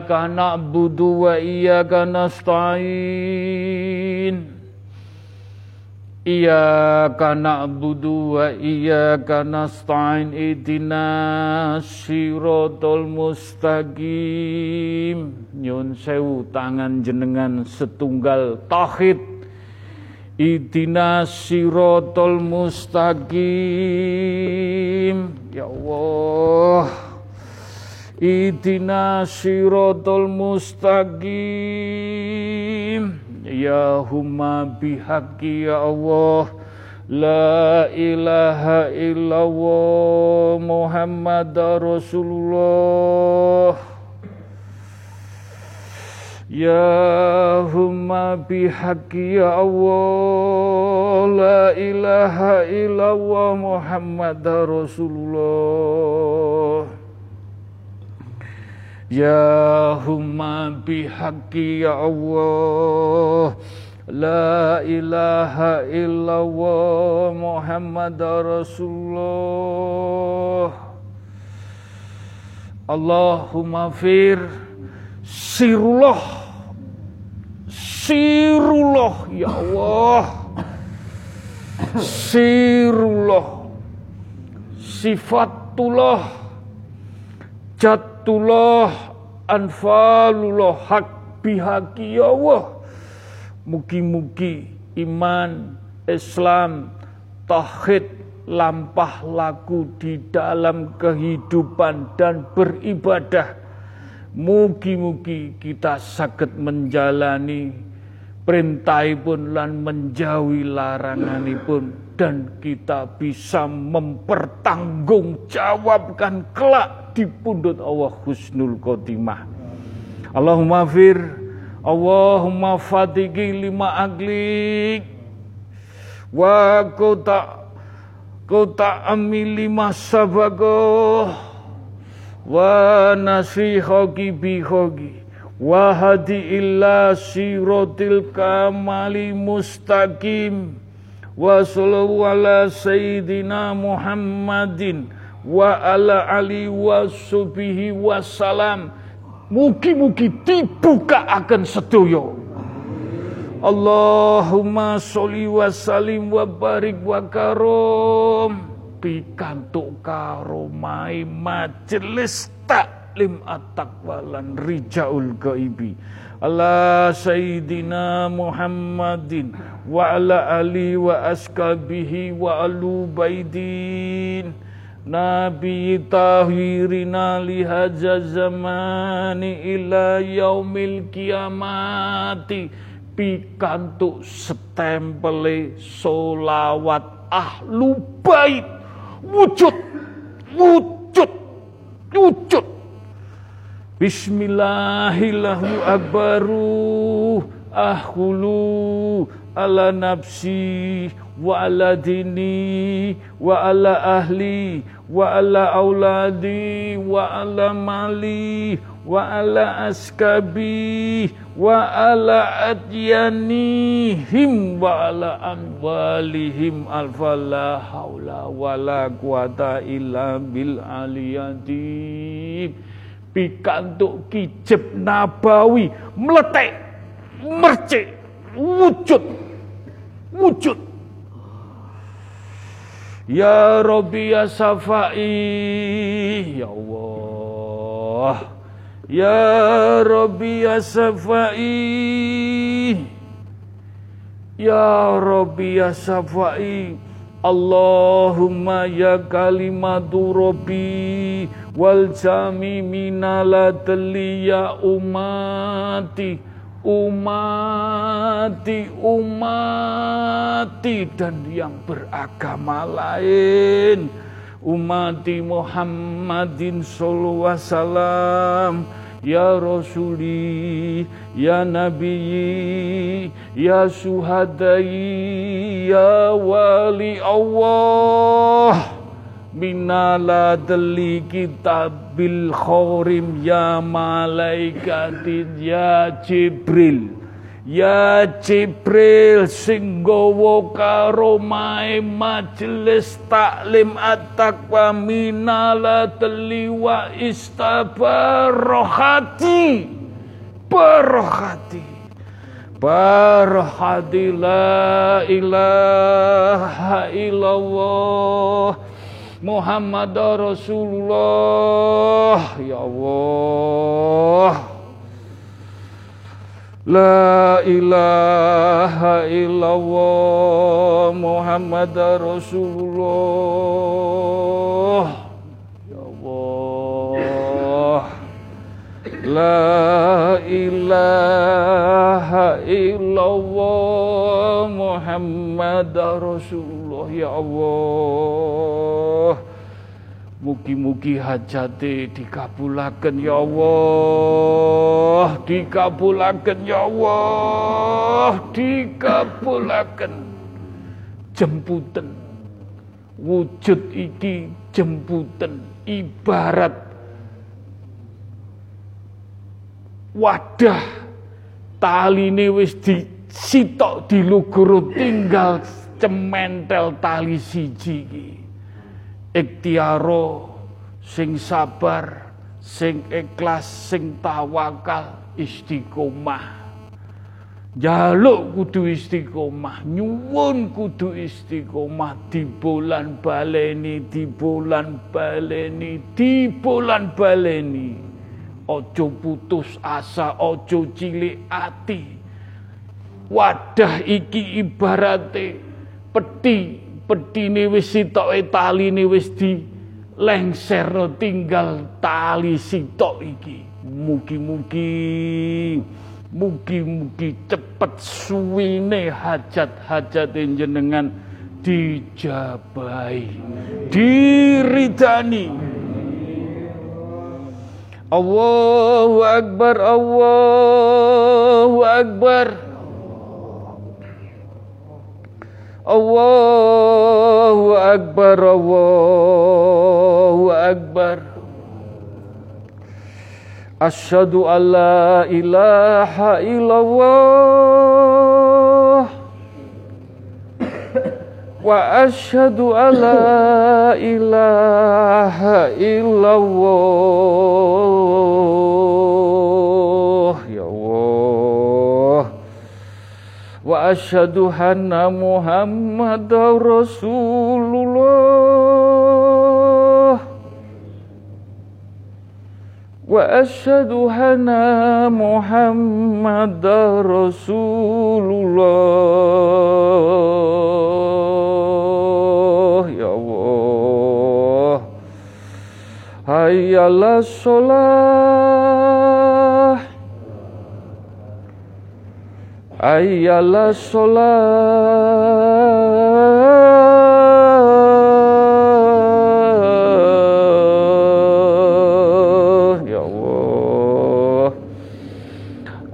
Karena budu wa iya karena stain. Iyyaka na'budu wa iyyaka nasta'in ihdina siratal mustaqim. Nyun sewu tangan jenengan setunggal tauhid. Ihdina siratal mustaqim. Ya Allah ihdina siratal mustaqim. Ya huma bihaqi ya Allah. La ilaha illallah Muhammad Rasulullah. Ya huma bihaqi ya Allah. La ilaha illallah Muhammad Rasulullah Ya humma bihaqi ya Allah. La ilaha illallah Muhammad Rasulullah. Allahumma fir. Sirullah. Sirullah Ya Allah. Sirullah. Sifatullah Jatullah anfalullah hak bihaki ya Allah. Mugi-mugi iman, Islam, tauhid lampah laku di dalam kehidupan dan beribadah. Mugi-mugi kita sakit menjalani perintah pun lan menjauhi laranganipun dan kita bisa mempertanggungjawabkan kelak di pundut Allah husnul khotimah. Allahumma fir Allahumma fatiki lima aglik. Wa kota kota amili lima sabago wa nasihoki bihoki wa hadi illa sirotil kamali mustaqim. Wa sallallahu ala sayyidina Muhammadin wa ala ali wa subihi salam. Mugi-mugi dibuka akan sedoyo. Allahumma sholli wa salim wa barik wa karom. Pikantuk karomai majelis tak taklim at-taqwa lan rijaul gaibi ala sayyidina Muhammadin wa ala ali wa askabihi wa alu baidin Nabi tahirina lihaja zamani ila yaumil kiamati. Pikantuk setempele solawat ahlu bait. Wujud wujud wujud. Bismillahillahu akbaru ahulu ala nafsi wa ala dini wa ala ahli wa ala auladi wa ala mali wa ala askabi wa ala adyanihim wa ala amwalihim alfa la haula wa la quwata illa bil aliyati pikantuk kijib nabawi meletek mercik wujud wujud Ya Rabbi ya Safai. Ya Allah. Ya Rabbi ya Safai. Ya Rabbi ya Safai. Allahumma ya kalimatu Rabbi. Wal jami minala ya umati umati umati dan yang beragama lain umati Muhammadin sallallahu wasallam Ya Rasuli, Ya Nabi, Ya Suhadai, Ya Wali Allah. Minala deli kitabil khorim ya malaikatin ya Jibril. Ya Jibril sing gawa karo mae majelis taklim at-taqwa minala teliwa istabarohati. Barohati. Barohati la ilaha illallah Muhammad Rasulullah. Ya Allah. La ilaha illallah Muhammad Rasulullah. Ya Allah. La ilaha illallah Muhammad Rasulullah Ya Allah Mugi-mugi hajate dikabulaken ya Allah, dikabulaken ya Allah, dikabulaken. Jemputan wujud iki jemputan ibarat wadah taline wis disitok diluguru tinggal cementel tali siji iki. Ikhtiaro sing sabar sing ikhlas sing tawakal istiqomah. Jaluk kudu istiqomah nyuwun kudu istiqomah di bulan baleni di bulan baleni di bulan baleni ojo putus asa ojo cilik ati. Wadah iki ibarate peti pedine wis sitoke taline wis di lengserno tinggal tali sitok iki. Mugi-mugi mugi-mugi cepet suwine hajat-hajat jenengan dijabai diridani. Allahu Akbar Allahu Akbar Allahu Akbar Allahu Akbar. Asyhadu an la ilaha illallah. Wa asyhadu an la ilaha illallah. Ya wa asyhadu anna muhammadar rasulullah وأشهد أن محمد رسول الله. يا الله. هيا الصلاة Ayalah sholat Ya Allah.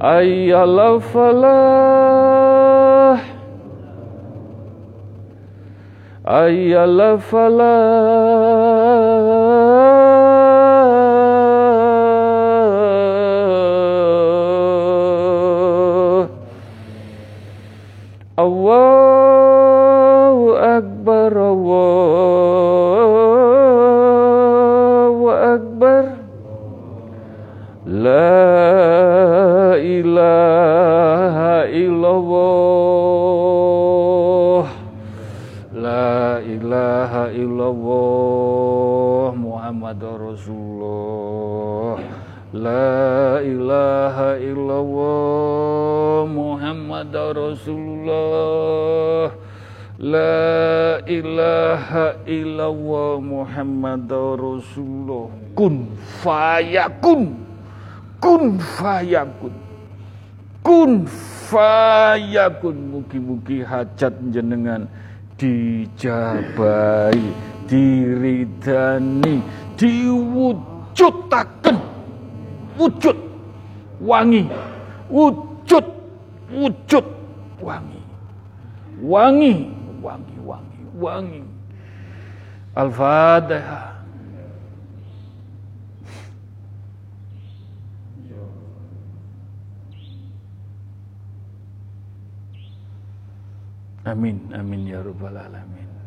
Ayalah falah Ayalah falah Uou! La ilaha illallah Muhammadar Rasulullah. Kun fayakun. Kun fayakun. Kun fayakun. Mugi-mugi hajat jenengan Dijabai Diridani Diwujudaken Wujud. Wangi. Wujud. Wujud. Wangi. Wangi wangi wangi wangi. Al-Fatihah Amin amin ya rabbal alamin